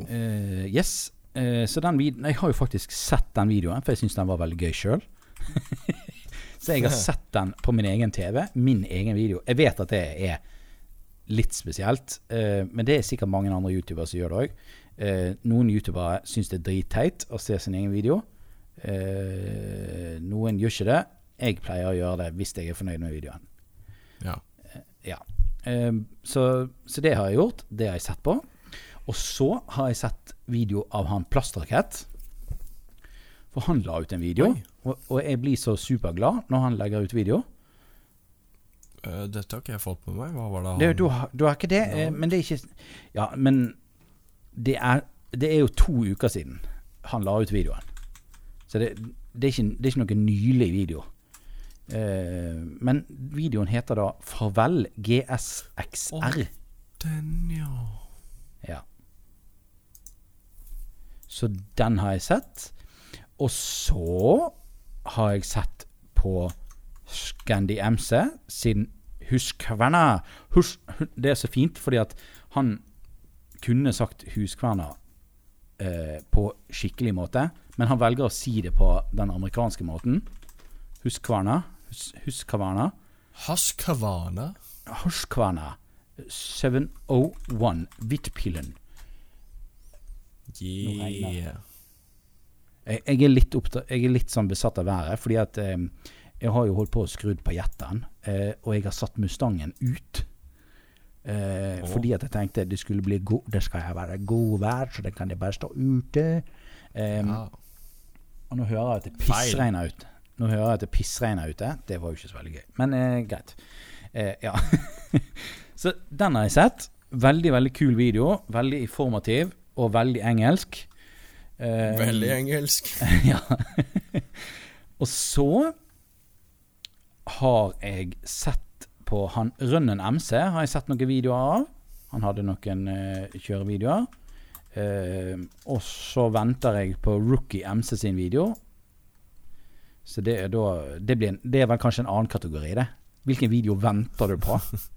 Eh, yes. Uh, så den videoen Jeg har jo faktisk sett den videoen, for jeg syns den var veldig gøy sjøl. så jeg har sett den på min egen TV. Min egen video. Jeg vet at det er litt spesielt, uh, men det er sikkert mange andre youtubere som gjør det òg. Noen youtubere syns det er dritteit å se sin egen video. Noen gjør ikke det. Jeg pleier å gjøre det hvis jeg er fornøyd med videoen. Ja. Ja. Så, så det har jeg gjort. Det har jeg sett på. Og så har jeg sett video av han Plastrakett. For han la ut en video, og, og jeg blir så superglad når han legger ut video. Uh, dette har ikke jeg fått med meg. Hva var det Det, han du, har, du har ikke det, Ja. eh, men det er ikke Ja, men det er, det er jo to uker siden han la ut videoen. Så det, det, er, ikke, det er ikke noe nylig video. Eh, men videoen heter da 'Farvel GSXR'. Den, ja. Ja. Så den har jeg sett. Og så har jeg sett på Scandi MC sin Huskverna. Hus, det er så fint fordi at han kunne sagt huskverna eh, på skikkelig måte, men han velger å si det på den amerikanske måten. Huskverna. Hus, huskverna. Husqvarna. Huskverna. 701 Hvittpillen. Yeah. Jeg, jeg, er litt opptatt, jeg er litt sånn besatt av været, fordi at eh, jeg har jo holdt på å skrudd på jetteren, eh, og jeg har satt Mustangen ut. Eh, oh. Fordi at jeg tenkte det skulle bli god, det skal være god vær, så det kan jeg bare stå ute. Eh, Ja. Og nå hører jeg at det pissregner ut. Nå hører jeg at det pissregner ute. Det var jo ikke så veldig gøy. Men eh, greit. Eh, ja. så den har jeg sett. Veldig, veldig kul video. Veldig informativ og veldig engelsk. Eh, Veldig engelsk. ja. og så har jeg sett på han Rønnen MC, har jeg sett noen videoer av. Han hadde noen eh, kjørevideoer. Eh, og så venter jeg på Rookie MC sin video. Så det er da det, blir en, det er vel kanskje en annen kategori, det. Hvilken video venter du på?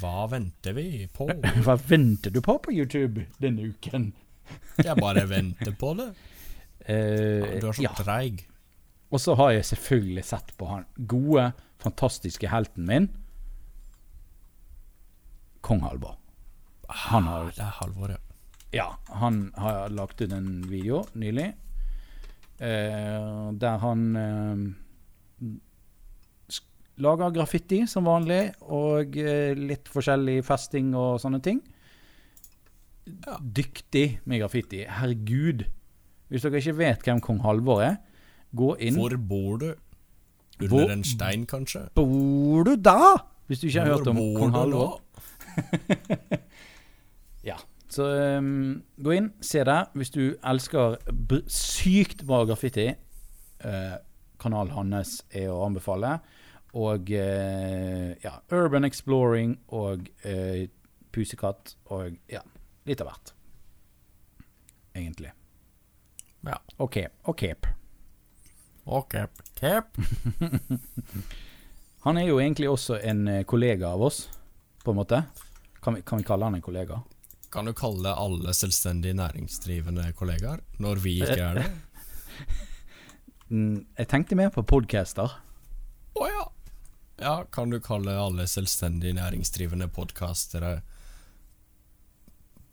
Hva venter vi på? Hva venter du på på YouTube denne uken? Jeg bare venter på det. Uh, Du er så ja. treig. Og så har jeg selvfølgelig sett på han gode, fantastiske helten min, Kong Halvor. Han har, Det er Halvor, ja. ja, han har lagt ut en video nylig uh, der han sk- lager graffiti som vanlig, og eh, litt forskjellig festing og sånne ting. Ja. Dyktig med graffiti. Herregud. Hvis dere ikke vet hvem kong Halvor er, gå inn Hvor bor du? Under Hvor- en stein, kanskje? Bor du da? Hvis du ikke har Hvor hørt om kong Halvor. Ja. Så um, gå inn, se det. Hvis du elsker sykt bra graffiti, uh, kanalen hans er å anbefale. Og eh, ja, Urban Exploring og eh, Pusekatt og ja, litt av hvert. Egentlig. Ja. Og Cape. Og Cape. Og cape. Cape. Han er jo egentlig også en eh, kollega av oss, på en måte. Kan vi, kan vi kalle han en kollega? Kan du kalle alle selvstendig næringsdrivende kollegaer, når vi ikke er det? Jeg tenkte mer på podcaster. Å ja. Ja, kan du kalle alle selvstendig næringsdrivende podkastere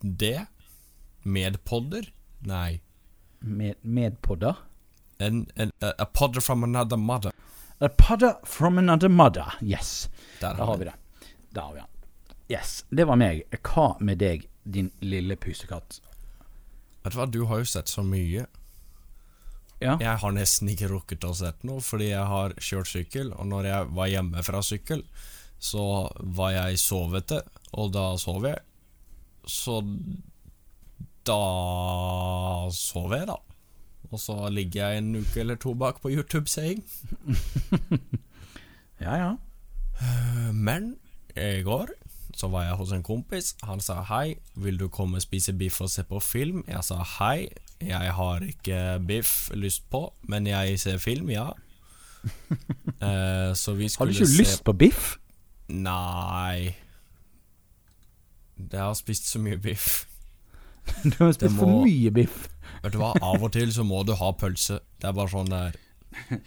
det? Medpodder? Nei. Med, medpodder. En, en, a, a podder from another mother. A podder from another mother. Yes. Der Da har vi det. Der har vi den. Yes. Det var meg. Hva med deg, din lille pusekatt? Vet du hva, du har jo sett så mye. Ja. Jeg har nesten ikke rukket å sett noe, fordi jeg har kjørt sykkel, og når jeg var hjemme fra sykkel, så var jeg sovete, og da sov jeg. Så da sov jeg, da. Og så ligger jeg en uke eller to bak på YouTube-seing. Ja, ja. Men i går så var jeg hos en kompis. Han sa hei, vil du komme og spise biff og se på film? Jeg sa hei, jeg har ikke biff lyst på, men jeg ser film, ja. Eh, så vi Har du ikke se lyst på biff? Nei. Jeg har spist så mye biff. Du har spist må- for mye biff. Vet du hva, av og til så må du ha pølse. Det er bare sånn det er.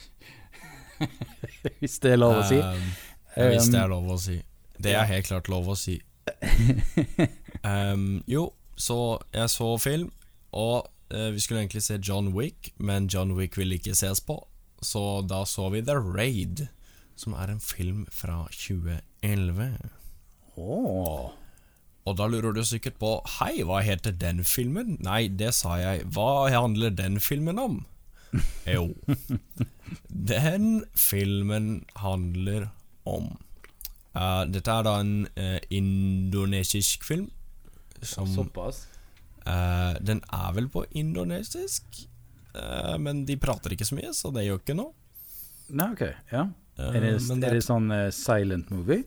Hvis det er lov å si. Um, hvis det er lov å si. Det er helt klart lov å si. um, jo, så jeg så film, og uh, vi skulle egentlig se John Wick, men John Wick ville ikke ses på, så da så vi The Raid, som er en film fra 2011. Åh. Og da lurer du sikkert på Hei, hva heter den filmen? Nei, det sa jeg. Hva handler den filmen om? Jo, den filmen handler om eh, Dette er da en uh, indonesisk film. Som Såpass. Uh, Den er vel på indonesisk, men de prater ikke så mye, så det gjør ikke noe. Nei, ok. Ja. Er det, det, er det sånn silent movie?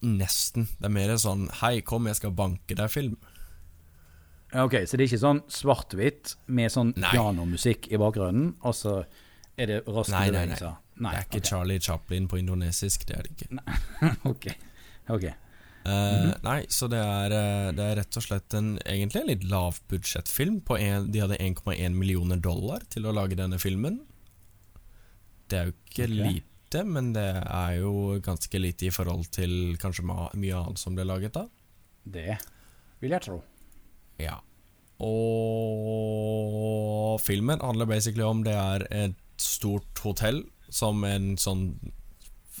Nesten. Det er mer sånn Hei, kom, jeg skal banke deg-film. Ok, Så det er ikke sånn svart-hvitt med sånn pianomusikk i bakgrunnen, og så er det raske bevegelser? Nei. Det er ikke okay. Charlie Chaplin på indonesisk, det er det ikke. ok. ok. -hmm. Nei, så det er, eh, det er rett og slett en egentlig en litt lavbudsjettfilm. De hadde 1,1 millioner dollar til å lage denne filmen. Det er jo ikke okay. lite, men det er jo ganske lite i forhold til kanskje mye annet som ble laget da. Det vil jeg tro. Ja. Og filmen handler basically om det er et stort hotell som en sånn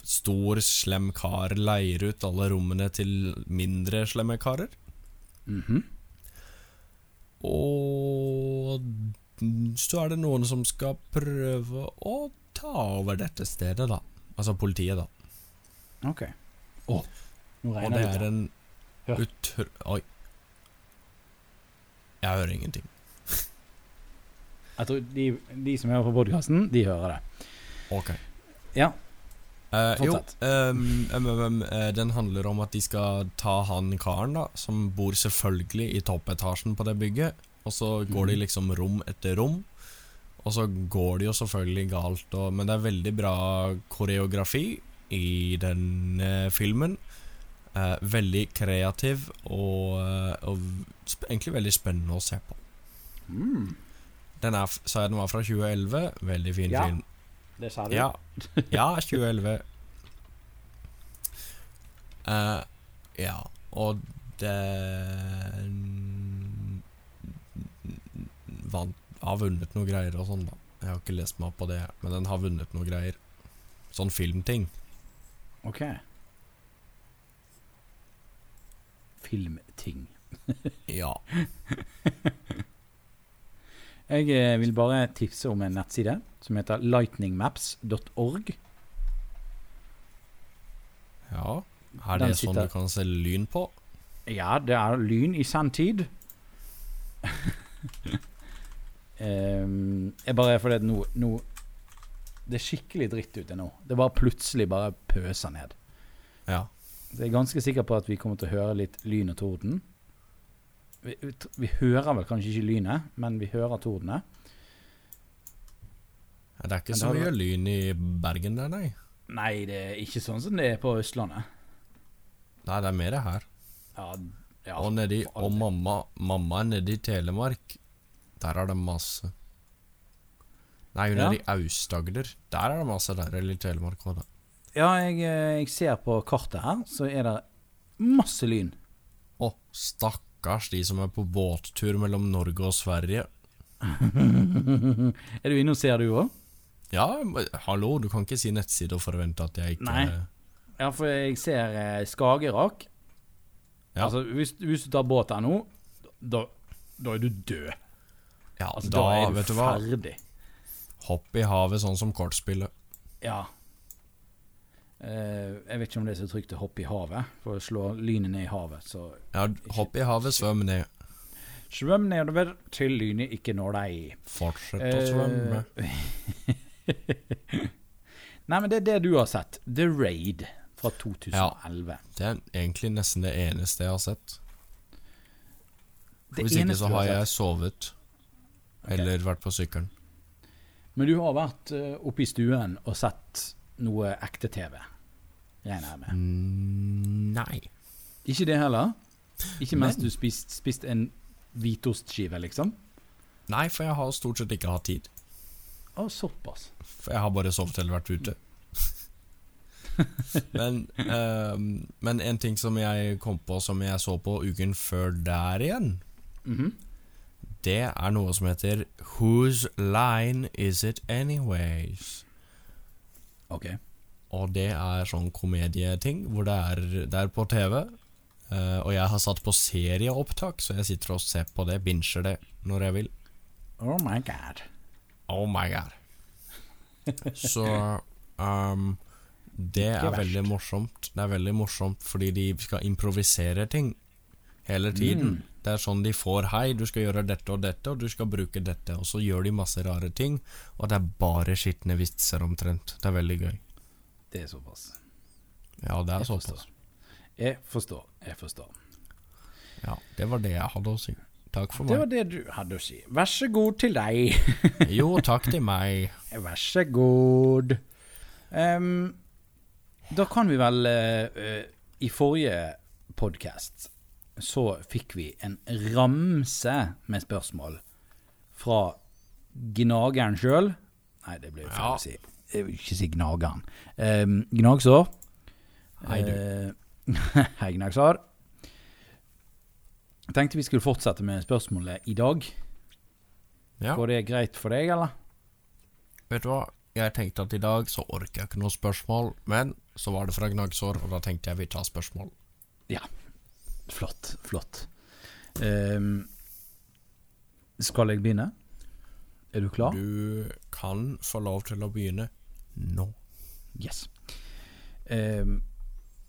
stor, slem kar leier ut alle rommene til mindre slemme karer. Mhm. Og så er det noen som skal prøve å ta over dette stedet, da. Altså politiet, da. Ok. Oh. nå Og regner det det er en Hør. utr... Oi. Jeg hører ingenting. Jeg tror de, de som hører på podkasten, de hører det. Ok. Ja. Eh, jo, um, em, eh, den handler om at de skal ta han karen, da, som bor selvfølgelig i toppetasjen på det bygget. Og så går de Mhm. liksom rom etter rom. Og så går det jo selvfølgelig galt, og, men det er veldig bra koreografi i den eh, filmen. Eh, veldig kreativ og, eh, og egentlig veldig spennende å se på. Mm, Den er, den var fra 2011. Veldig fin Ja. film. Det sa du. Ja, ja 2011. Uh, ja, og den vant, har vunnet noe greier og sånn, da. Jeg har ikke lest meg opp på det, men den har vunnet noe greier. Sånn filmting. Ok. Filmting. Ja. Jeg eh, vil bare tipse om en nettside som heter lightningmaps.org. ja. Er det sånn du kan se lyn på? Ja, det er lyn i sanntid. um, jeg bare fordi at nå, nå Det er skikkelig dritt ute nå. Det bare plutselig bare pøser ned. Ja. Så jeg er ganske sikker på at vi kommer til å høre litt lyn og torden. Vi, vi, vi hører vel kanskje ikke lynet, men vi hører tordene. Det er ikke så mye hadde- lyn i Bergen der, nei. Nei, det er ikke sånn som det er på Østlandet. Nei, det er mer her. Ja, ja og nedi, og mamma, mamma er nede i Telemark. Der er det masse. Nei, hun er i Aust-Agder. Der er det masse. Der eller i Telemark også, da. Ja, jeg, eh, jeg ser på kartet her, så er det masse lyn. Å, stakkars de som er på båttur mellom Norge og Sverige. er du inne og ser, du òg? Ja, hallo, du kan ikke si nettside og forvente at jeg ikke Nei. Ja, for jeg ser eh, Skagerrak. Ja. Altså, hvis, hvis du tar båt der nå, da, da er du død. Ja, Altså, da, da, er du vet du ferdig. Hopp i havet sånn som kortspillet. Ja. Eh, jeg vet ikke om det er så trygt å hoppe i havet, for å slå lynet ned i havet. Så Ja, hopp i havet, svøm ned. svøm nedover til lynet ikke når deg. Fortsett å svømme. Eh, Nei, men det er det du har sett. The Raid fra 2011. Ja, Det er egentlig nesten det eneste jeg har sett. Det Hvis ikke så har jeg sovet. Eller vært på sykkelen. Men du har vært eh, oppe i stuen og sett noe ekte TV, regner jeg med. Mm, nei. Ikke det heller? Ikke mens Men- du spiste spist en hvitostskive, liksom? Nei, for jeg har stort sett ikke hatt tid. Å, såpass. For jeg har bare sovet eller vært ute. men, uh, men en ting som jeg kom på som jeg så på uken før der igjen, Mhm. det er noe som heter Whose line is it anyways? Ok. Og det er sånn komedieting hvor det er, det er på TV. eh, og jeg har satt på serieopptak, så jeg sitter og ser på det, binger det når jeg vil. Oh my god. Oh my god. Så um, Det er verst. veldig morsomt. Det er veldig morsomt fordi de skal improvisere ting hele tiden. Mm. Det er sånn de får 'hei, du skal gjøre dette og dette, og du skal bruke dette', og så gjør de masse rare ting, og det er bare skitne vitser omtrent. Det er veldig gøy. Det er såpass. Ja, det er Jeg såpass. forstår. Jeg forstår. Jeg forstår. Ja, det var det jeg hadde å si. Takk for meg. Det var det du hadde å si. Vær så god til deg. Jo, takk til meg. Vær så god. Um, da kan vi vel uh, uh, I forrige podkast så fikk vi en ramse med spørsmål fra gnageren sjøl. Nei, det blir jo feil Ja. å si. Jeg vil ikke si gnageren. Um, gnagsår. Hei, du. Eh, Hei, Gnagsår. Jeg tenkte vi skulle fortsette med spørsmålet i dag. Ja. Går det greit for deg, eller? Vet du hva? Jeg tenkte at i dag så orker jeg ikke noe spørsmål, men så var det fra Gnagsår, og da tenkte jeg vi tar spørsmål. Flott, flott. Um, skal jeg begynne? Er du klar? Du kan få lov til å begynne nå. Yes. Um,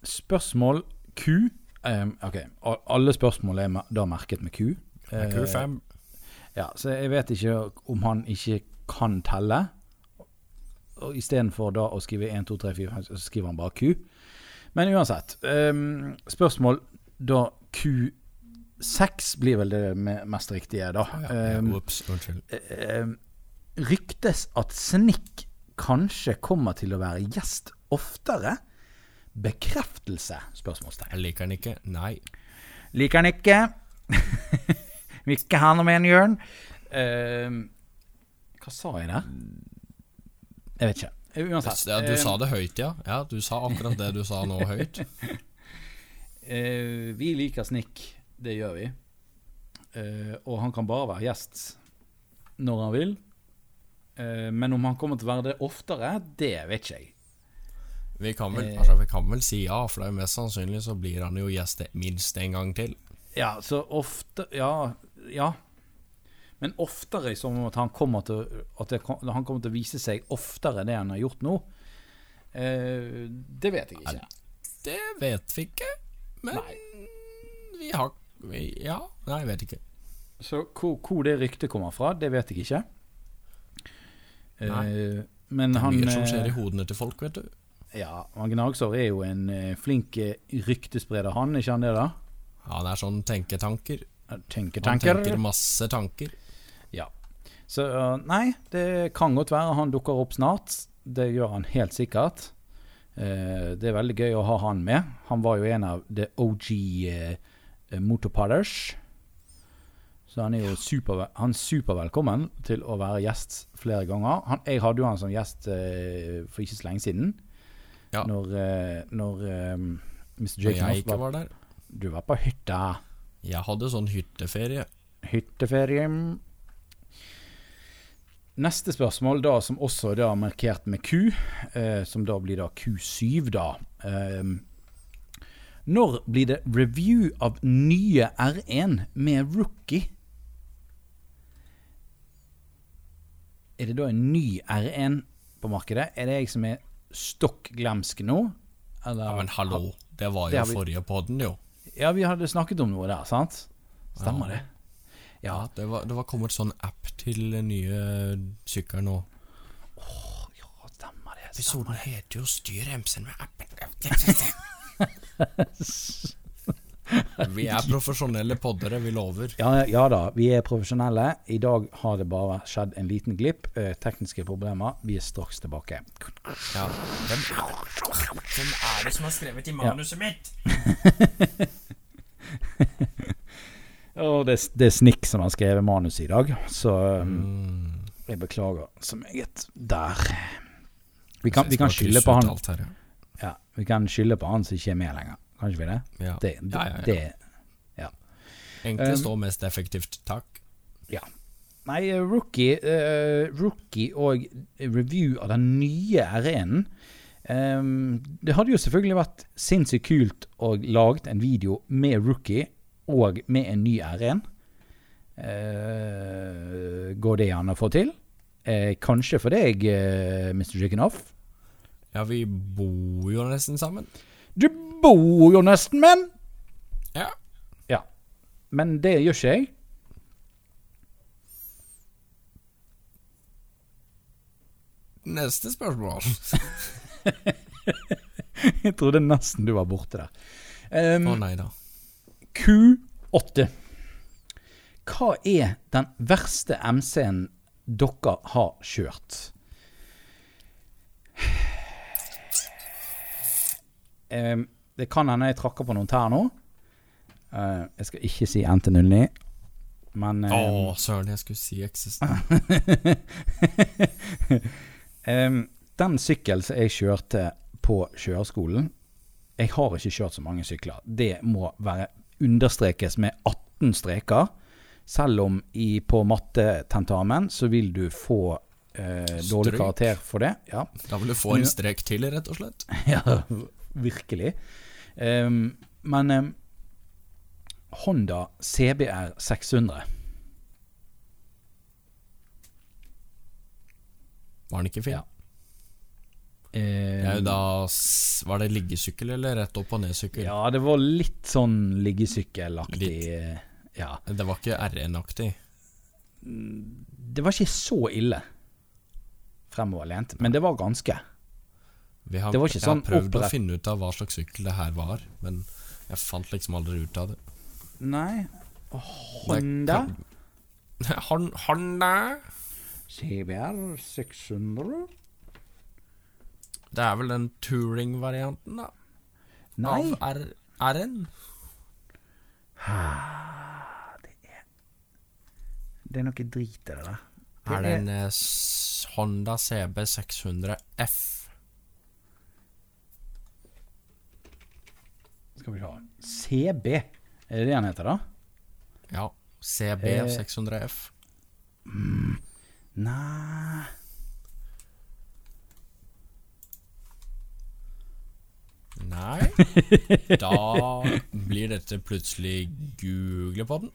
spørsmål Q. um, ok, alle spørsmål er da merket med Q. Eh, Q5. Ja, så jeg vet ikke om han ikke kan telle. Og Istedenfor da å skrive 1, 2, 3, 4, 5, så skriver han bare Q. Men uansett. Um, spørsmål da Q6 blir vel det mest riktige, da. Ja, Ehm, Ops, unnskyld. ehm, ryktes at Snick kanskje kommer til å være gjest oftere. Bekreftelse? Spørsmålstegn. Jeg liker han ikke. Nei. Liker han ikke. Vil ikke ha noe med en Jørn. Ehm, hva sa jeg der? Jeg vet ikke. Uansett. Ja, du Ehm, sa det høyt, ja. Ja, Du sa akkurat det du sa nå høyt. eh, vi liker Snik, Det gjør vi. Eh, og han kan bare være gjest når han vil. Eh, men om han kommer til å være det oftere, det vet ikke jeg. Vi kan vel, Eh. altså, vi kan vel si ja, for det er mest sannsynlig så blir han jo gjest minst en gang til. Ja, så ofte Ja. ja. Men oftere som at han kommer til At det, han kommer til å vise seg oftere det han har gjort nå. Eh, det vet jeg ikke. Det vet vi ikke, men Nei. vi har vi, Ja, nei, jeg vet ikke. Så hvor, hvor det ryktet kommer fra, det vet jeg ikke. Nei, men Det er han mye som skjer eh, i hodene til folk, vet du. Ja, han Gnagsår er jo en eh, flink eh, ryktespreder, han, ikke han det, da? Ja, Han er sånn tenketanker. Tenketanker. Han tenker. masse tanker. Ja. Så eh, nei, det kan godt være han dukker opp snart. Det gjør han helt sikkert. Eh, det er veldig gøy å ha han med. Han var jo en av the OG uh, motorpodders. Så han er jo super, han er supervelkommen til å være gjest flere ganger. Han, jeg hadde jo han som gjest eh, for ikke så lenge siden. Ja. Når, eh, når eh, Mr. Når Jake jeg ikke var, var der. Du var på hytta. Jeg hadde sånn hytteferie. Hytteferie. Neste spørsmål, da, som også er markert med Q, eh, som da blir da Q7, da. Eh, når blir det review av nye R1 med rookie? Er det da en ny R1 på markedet? Er det jeg som er stokk glemsk nå? Eller, Ja, men hallo, det var jo det vi- forrige podden, jo. Ja, vi hadde snakket om noe der, sant? Stemmer Ja. det? Ja. Ja, det var, det var kommet sånn app til den nye sykkelen nå. ja, stemmer det. Episoden heter jo 'Styr remsen med appen'. Vi er profesjonelle poddere, vi lover. Ja, ja da, vi er profesjonelle. I dag har det bare skjedd en liten glipp. Eh, tekniske problemer. Vi er straks tilbake. Ja. Hvem, hvem er det som har skrevet i manuset mitt? Og det, det er Snikk som har skrevet manus i dag, så um, Mm. jeg beklager så meget der. Vi kan, vi kan skylde på han her, ja. ja, Vi kan skylde på han som ikke er med lenger. Kan ikke vi det? Ja. Det, ja, ja, ja. det Enklest Um, og mest effektivt. Takk. Nei, eh, rookie, uh, rookie og review av den nye R1-en. Ehm, det hadde jo selvfølgelig vært sinnssykt kult å lage en video med rookie og med en ny R1. Eh, går det an å få til? Eh, kanskje for deg, eh, Mr. Chickenoff? Ja, vi bor jo nesten sammen. Du bor jo nesten men! Ja. Ja. Men det gjør ikke jeg. Neste spørsmål. Jeg trodde nesten du var borte der. Å nei da. Q8. Hva er den verste MC-en dere har kjørt? Det kan hende jeg trakker på noen tær nå, Eh, jeg skal ikke si NT09, men Å, oh, søren, jeg skulle si XS. Den sykkel som jeg kjørte på kjøreskolen Jeg har ikke kjørt så mange sykler. Det må være understrekes med 18 streker. Selv om i, på mattetentamen så vil du få eh, dårlig karakter for det. Ja, Da vil du få en strek til, rett og slett. ja virkelig. Um, men um, Honda CBR 600 Var den ikke fin? Ja. Eh, Det er jo da Var det liggesykkel eller rett opp og ned-sykkel? Ja, det var litt sånn liggesykkelaktig. Eh, Ja. Det var ikke RN-aktig. Det var ikke så ille fremoverlent, men det var ganske. Vi har, Det var ikke jeg har prøvd prøvd å finne ut av hva slags sykkel det her var, men jeg fant liksom aldri ut av det. Nei Honda Honda? CBR 600? Det er vel den touring-varianten, da? Nei. Av R-en. Det er noe drit i det der. Er det en eh, s- Honda CB 600 F? Skal vi se CB, er det det han heter, da? Ja. CB Eh. 600 F. Nei Nei. Da blir dette plutselig Google Googlepodden.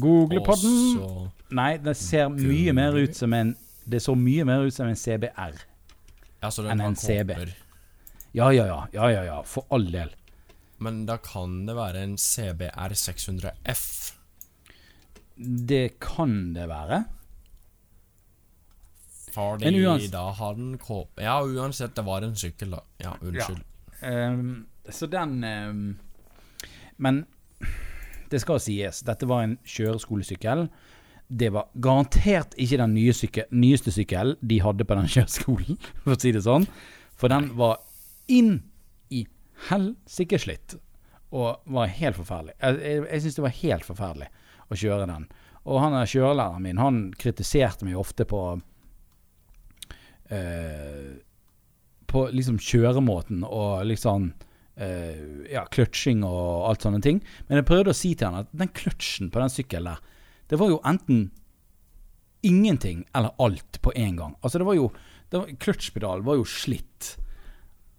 Google på Og den. så Nei, det ser mye mer ut som en Det så mye mer ut som en CBR. Ja, så Enn en CB. Ja, ja, ja. Ja, ja, ja. For all del. Men da kan det være en CBR 600 F. Det kan det være. Fordi da har den kåpe Ja, uansett, det var en sykkel, da. Ja, unnskyld. Ehm, så den um, Men det skal sies, dette var en kjøreskolesykkel. Det var garantert ikke den nye sykkel, nyeste sykkelen de hadde på den kjøreskolen, for å si det sånn. For den var inn i helsike slitt, og var helt forferdelig. Jeg, jeg, jeg syns det var helt forferdelig å kjøre den. Og han er kjørelæreren min, han kritiserte meg ofte på eh, på liksom kjøremåten og liksom uh, ja, kløtsjing og alt sånne ting. Men jeg prøvde å si til han at den kløtsjen på den sykkelen der, det var jo enten ingenting eller alt på en gang. Altså det var jo Kløtsjpedalen var jo slitt.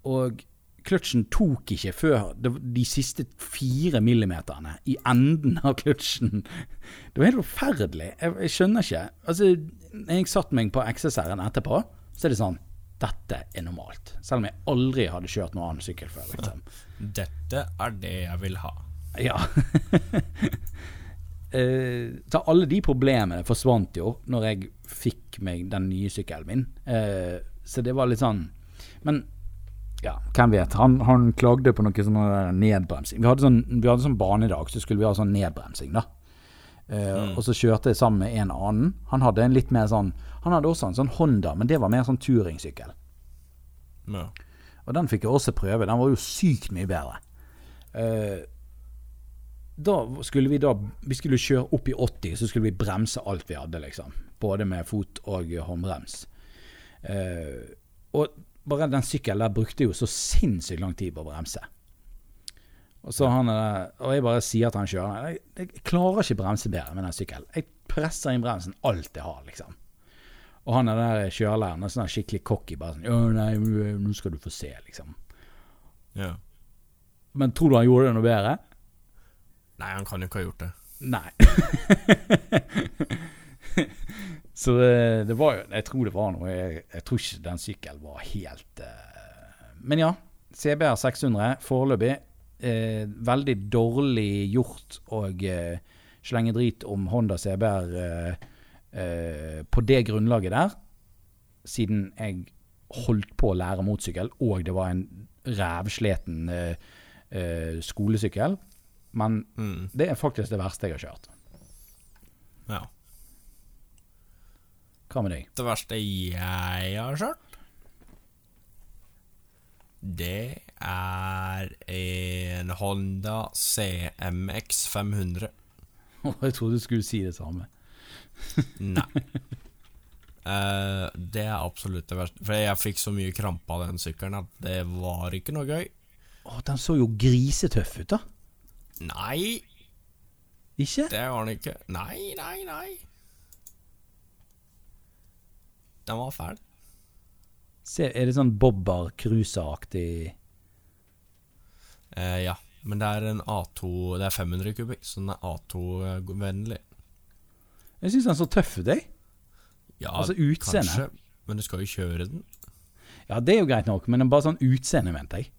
Og kløtsjen tok ikke før de siste fire millimeterne i enden av kløtsjen. Det var helt forferdelig. Jeg, jeg skjønner ikke. Altså, jeg satt meg på XSR-en etterpå, så er det sånn Dette er normalt. Selv om jeg aldri hadde kjørt noen annen sykkel før. Liksom. Dette er det jeg vil ha. Ja. Eh, så alle de problemene forsvant jo når jeg fikk meg den nye sykkelen min. Eh, så det var litt sånn Men ja, hvem vet. Han, han klagde på noe sånn nedbremsing. Vi hadde sånn, vi hadde sånn banedag, så skulle vi ha sånn nedbremsing, da. Eh, Og så kjørte jeg sammen med en annen. Han hadde en litt mer sånn Han hadde også en sånn Honda, men det var mer sånn turingsykkel. Ja. Og den fikk jeg også prøve. Den var jo sykt mye bedre. Uh, da skulle vi da Vi skulle kjøre opp i 80, så skulle vi bremse alt vi hadde, liksom. Både med fot og håndbrems. Uh, og bare den sykkelen der brukte jo så sinnssykt lang tid på å bremse. Og, så han, og jeg bare sier til han kjørende jeg, jeg klarer ikke bremse bedre med den sykkelen. Jeg presser inn bremsen alt jeg har, liksom. Og han er der kjørelæreren er sånn skikkelig cocky. Bare sånn 'Å nei, nå skal du få se', liksom. ja. Men tror du han gjorde det noe bedre? Nei, han kan jo ikke ha gjort det. Nei. Så det, det var jo Jeg tror det var noe Jeg, jeg tror ikke den sykkelen var helt uh, Men ja. CBR 600 foreløpig. Eh, veldig dårlig gjort å eh, slenge drit om Honda CBR eh, eh, på det grunnlaget der, siden jeg holdt på å lære motorsykkel, og det var en rævsleten eh, eh, skolesykkel. Men Mm. det er faktisk det verste jeg har kjørt. Ja. Hva med deg? Det verste jeg har kjørt Det er en Honda CMX 500. Jeg trodde du skulle si det samme. Nei. Uh, det er absolutt det verste. For jeg fikk så mye krampe av den sykkelen at det var ikke noe gøy. Å, den så jo grisetøff ut, da. Nei, Ikke? det var den ikke. Nei, nei, nei. Den var fæl. Se, er det sånn Bobber Cruiser-aktig Eh, ja, men det er en A2 Det er 500 kubikk, så den er A2-vennlig. Jeg syns den er så tøff ut, jeg. Ja, Altså, utseende. kanskje, men du skal jo kjøre den. Ja, det er jo greit nok, men bare sånn utseende, venter jeg.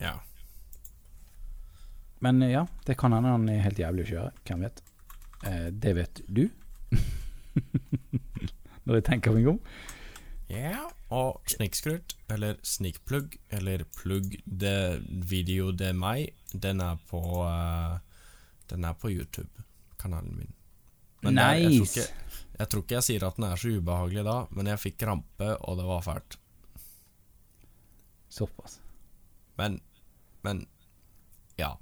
Ja. Men eh, ja, det kan hende han er helt jævlig å kjøre. Hvem vet? Eh, det vet du. Når jeg tenker meg om. Ja, og snikskrutt, eller snikplugg, eller plugg det video det er meg, den er på uh, Den er på YouTube-kanalen min. Men nice. Der, jeg, tror ikke, jeg tror ikke jeg sier at den er så ubehagelig da, men jeg fikk krampe, og det var fælt. Såpass. Men Men Ja.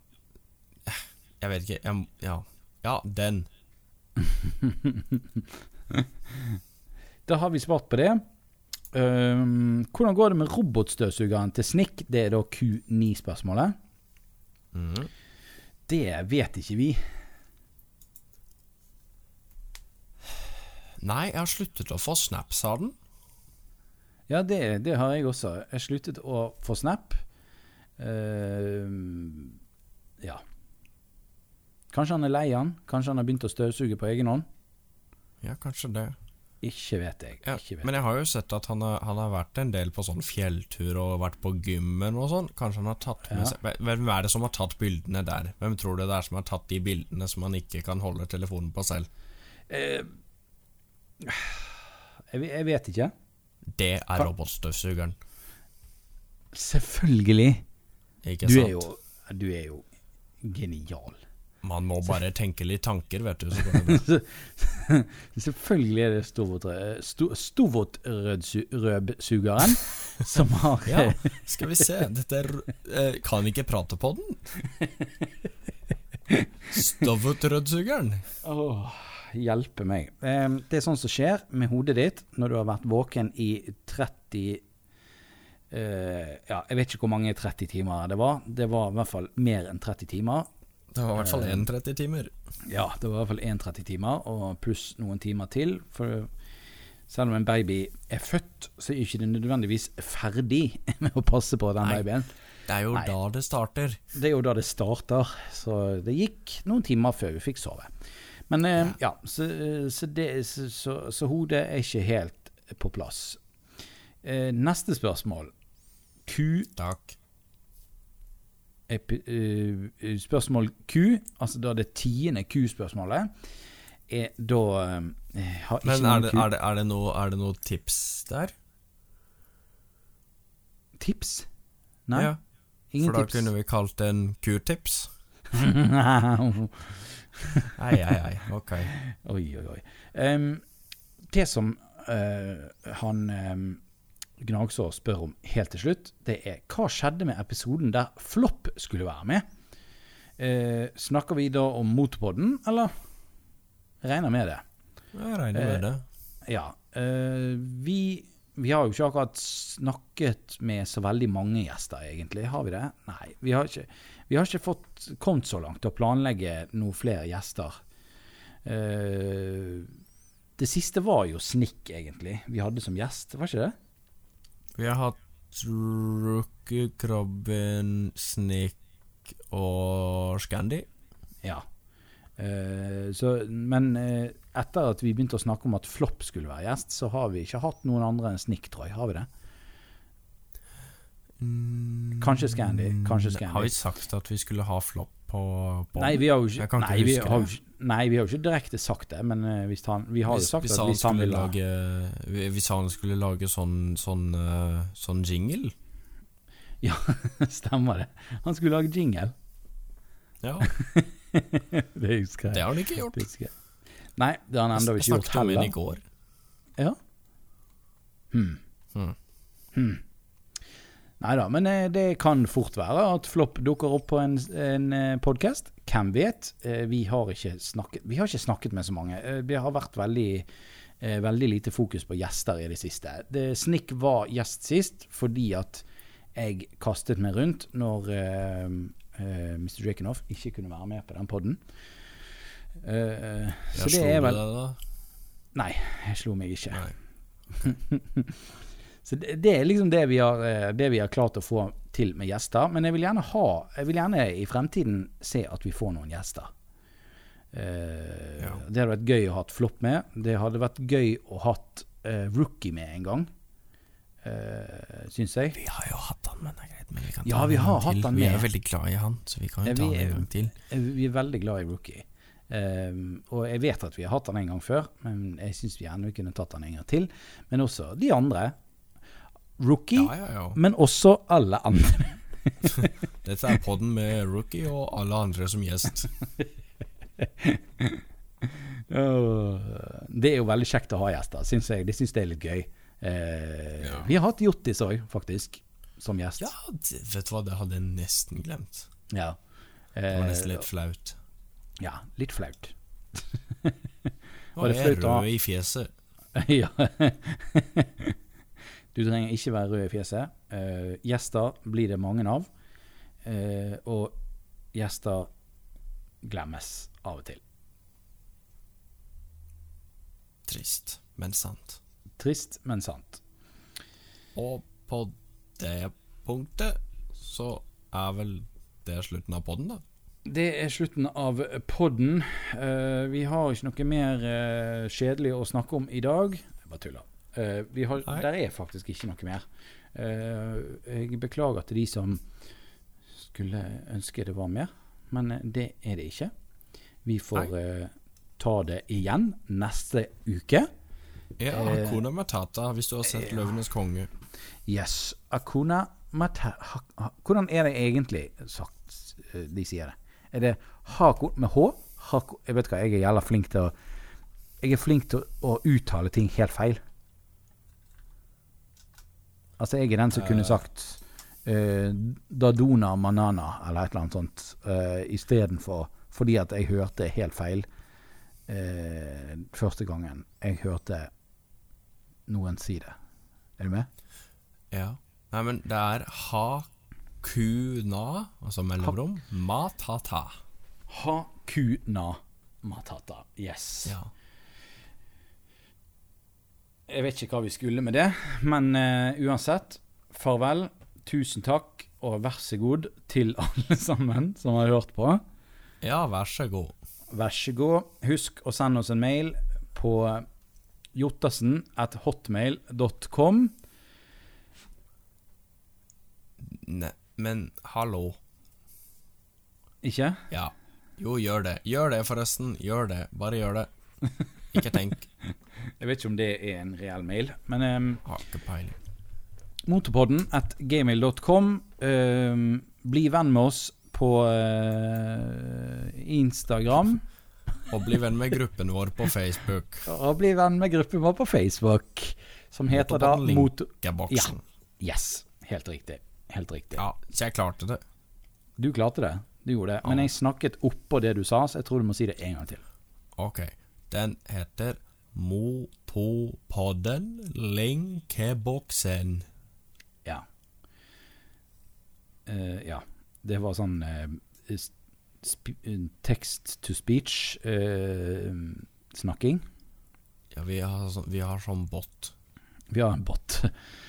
Jeg vet ikke jeg, Ja. Ja, den. Da har vi svart på det. Ehm, hvordan går det med robotstøvsugeren til Snik? Det er da Q9-spørsmålet. Mm. Det vet ikke vi. Nei, jeg har sluttet å få snaps av den. Ja, det, det har jeg også. Jeg sluttet å få Snap. Uh, ja. Kanskje han er lei han? Kanskje han har begynt å støvsuge på egen hånd? Ja, kanskje det. Ikke vet jeg. Ja, Ikke vet. men jeg har jo sett at han har, han har vært en del på sånn fjelltur og vært på gymmen og sånn. Kanskje han har tatt med Ja. seg Hvem er det som har tatt bildene der? Hvem tror du det er som har tatt de bildene som han ikke kan holde telefonen på selv? Eh, jeg, jeg vet ikke. Det er robotstøvsugeren. Selvfølgelig. Ikke Du sant? er jo, du er jo genial. Man må bare tenke litt tanker, vet du. Så det. Selvfølgelig er det Stovot- Sto- Stovot-rødsugeren som har Ja, skal vi se. Dette er eh, Kan vi ikke prate på den? Stovot-rødsugeren. Åh, hjelpe meg. Eh, det er sånn som skjer med hodet ditt når du har vært våken i 30 Uh, Ja, jeg vet ikke hvor mange 30 timer det var. Det var i hvert fall mer enn 30 timer. Det var i hvert fall 31 timer. Ja, det var i hvert fall 31 timer, og pluss noen timer til. For selv om en baby er født, så er ikke det nødvendigvis ferdig med å passe på den Nei. babyen. Det er jo Nei. da det starter. Det er jo da det starter, så det gikk noen timer før vi fikk sove. Men eh, ja, så, så, det, så, så, så hodet er ikke helt på plass. Eh, neste spørsmål. Ku Takk. Eh, spørsmål Q, altså da det tiende Q-spørsmålet, er da eh, har ikke Men er det, er, det, er, det noe, er det noe tips der? tips? Nei, Ja, ingen for da tips. kunne vi kalt det en Q-tips. Ei, ei, ei. Ok. oi, oi, oi. Um, det som uh, han um, Gnagsår spør om helt til slutt, det er hva skjedde med episoden der Flopp skulle være med? Eh, snakker vi da om Motorpodden, eller? Regner med det. Jeg regner med det. Ja. eh, vi, vi har jo ikke akkurat snakket med så veldig mange gjester, egentlig. Har vi det? Nei. Vi har ikke, vi har ikke fått kommet så langt til å planlegge noen flere gjester. Eh, det siste var jo Snikk, egentlig. Vi hadde som gjest, var ikke det? Vi har hatt Rookie, Krabben, Snik og Scandy. Ja. Uh, så, men uh, etter at vi begynte å snakke om at Flopp skulle være gjest, så har vi ikke hatt noen andre enn Snik, tror jeg. Har vi det? Kanskje Scandy. Kanskje Scandy. Har vi sagt at vi skulle ha flopp på, på Nei, vi har jo ikke, nei, vi har, nei, vi har jo ikke direkte sagt det, men eh, hvis han, vi har hvis, jo sagt hvis at hvis han skulle vil lage Hvis han skulle lage sånn, sånn, eh, sånn jingle Stemmer det. Han skulle lage jingle. Ja, det husker jeg. det har han ikke gjort. Nei, det har han ennå ikke gjort Jeg snakket om henne i går. Ja. Hmm. Hmm. Hmm. Nei da, men eh, det kan fort være at Flopp dukker opp på en, en podkast. Hvem vet? Eh, vi har, ikke snakket, vi har ikke snakket med så mange. Vi det har vært veldig, eh, veldig lite fokus på gjester i det siste. Det, Snick var gjest sist fordi at jeg kastet meg rundt når uh, uh, Mr. Drakenhoff ikke kunne være med på den poden. Uh, så det er vel det, da? Nei, jeg slo meg ikke. Nei. Så det, det, er liksom det vi, har, det vi har klart å få til med gjester. Men jeg vil gjerne ha Jeg vil gjerne i fremtiden se at vi får noen gjester. Uh, ja. Det hadde vært gøy å ha et Flopp med. Det hadde vært gøy å ha uh, Rookie med en gang uh, syns jeg. Vi har jo hatt han, men det er greit. Men vi kan ta ja, vi har hatt han med. Vi er veldig glad i han, så vi kan jo ta han en gang til. Vi er veldig glad i Rookie. Um, og jeg vet at vi har hatt han en gang før, men jeg syns vi gjerne kunne tatt han en gang til. Men også de andre. Rookie, ja, ja, ja. men også alle andre. Dette er podden med Rookie og alle andre som gjest. det er jo veldig kjekt å ha gjester, syns jeg. Det syns jeg er litt gøy. Eh. Vi har hatt Jottis òg, faktisk, som gjest. Ja, det, vet du hva, det hadde jeg nesten glemt. Ja. Eh, det var nesten litt flaut. Ja, litt flaut. var det flaut, rød i fjeset. ja. Du trenger ikke være rød i fjeset. Uh, gjester blir det mange av. Uh, og gjester glemmes av og til. Trist, men sant. Trist, men sant. Og på det punktet så er vel det slutten av podden, da? Det er slutten av podden. Uh, vi har ikke noe mer uh, kjedelig å snakke om i dag. Jeg bare tuller. Vi har, der er faktisk ikke noe mer. jeg beklager til de som skulle ønske det var mer, men det er det ikke. Vi får ta det igjen neste uke. Ja, eh, Akuna Matata, hvis du har sett 'Løvenes konge'. Yes. Akuna Matata Hvordan er det egentlig sagt eh, de sier det? Er det Hako med H? Hako, jeg vet hva, jeg er jævla flink til å Jeg er flink til å uttale ting helt feil. Altså, jeg er den som kunne eh. sagt uh, Dadona Manana, eller et eller annet sånt, uh, istedenfor fordi at jeg hørte helt feil uh, første gangen jeg hørte noen si det. Er du med? Ja. Nei, men det er hakuna, altså mellomrom, matata. Hakuna matata. Yes. Ja. Jeg vet ikke hva vi skulle med det, men uh, uansett, farvel. Tusen takk, og vær så god til alle sammen som har hørt på. Ja, vær så god. Vær så god. Husk å sende oss en mail på jottassen Nei, men hallo. Ikke? Ja. Jo, gjør det. Gjør det, forresten. Gjør det. Bare gjør det. Ikke tenk. Jeg vet ikke om det er en reell mail, men um. Motorpodden at gmail.com. Um, bli venn med oss på uh, Instagram. Og bli venn med gruppen vår på Facebook. Og bli venn med gruppen vår på Facebook, som heter da Motor... Ja. Yes. Helt riktig. Helt riktig. Ja, så jeg klarte det. Du klarte det. Du gjorde det. Men jeg snakket oppå det du sa, så jeg tror du må si det en gang til. Ok. Den heter Motopodden Linkeboksen. Ja. Uh, ja. Det var sånn uh, text to speech-snakking. Uh, ja, vi har, så, vi har sånn bot. Vi har en bot.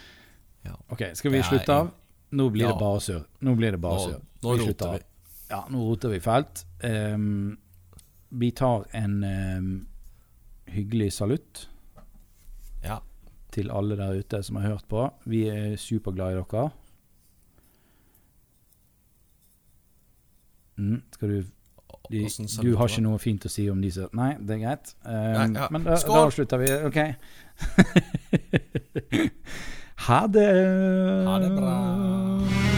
ja. Ok, skal vi slutte av? Nå blir ja. det bare surr. Nå blir det bare surr. Nå, nå roter vi. Ja, nå roter vi fælt. Um, vi tar en um, hyggelig salutt. Ja. Til alle der ute som har hørt på. Vi er superglade i dere. Mm, skal du de, Du har ikke noe fint å si om de som Nei, det er greit. Um, nei, ja. Men da, da avslutter vi. OK. ha det. Ha det bra.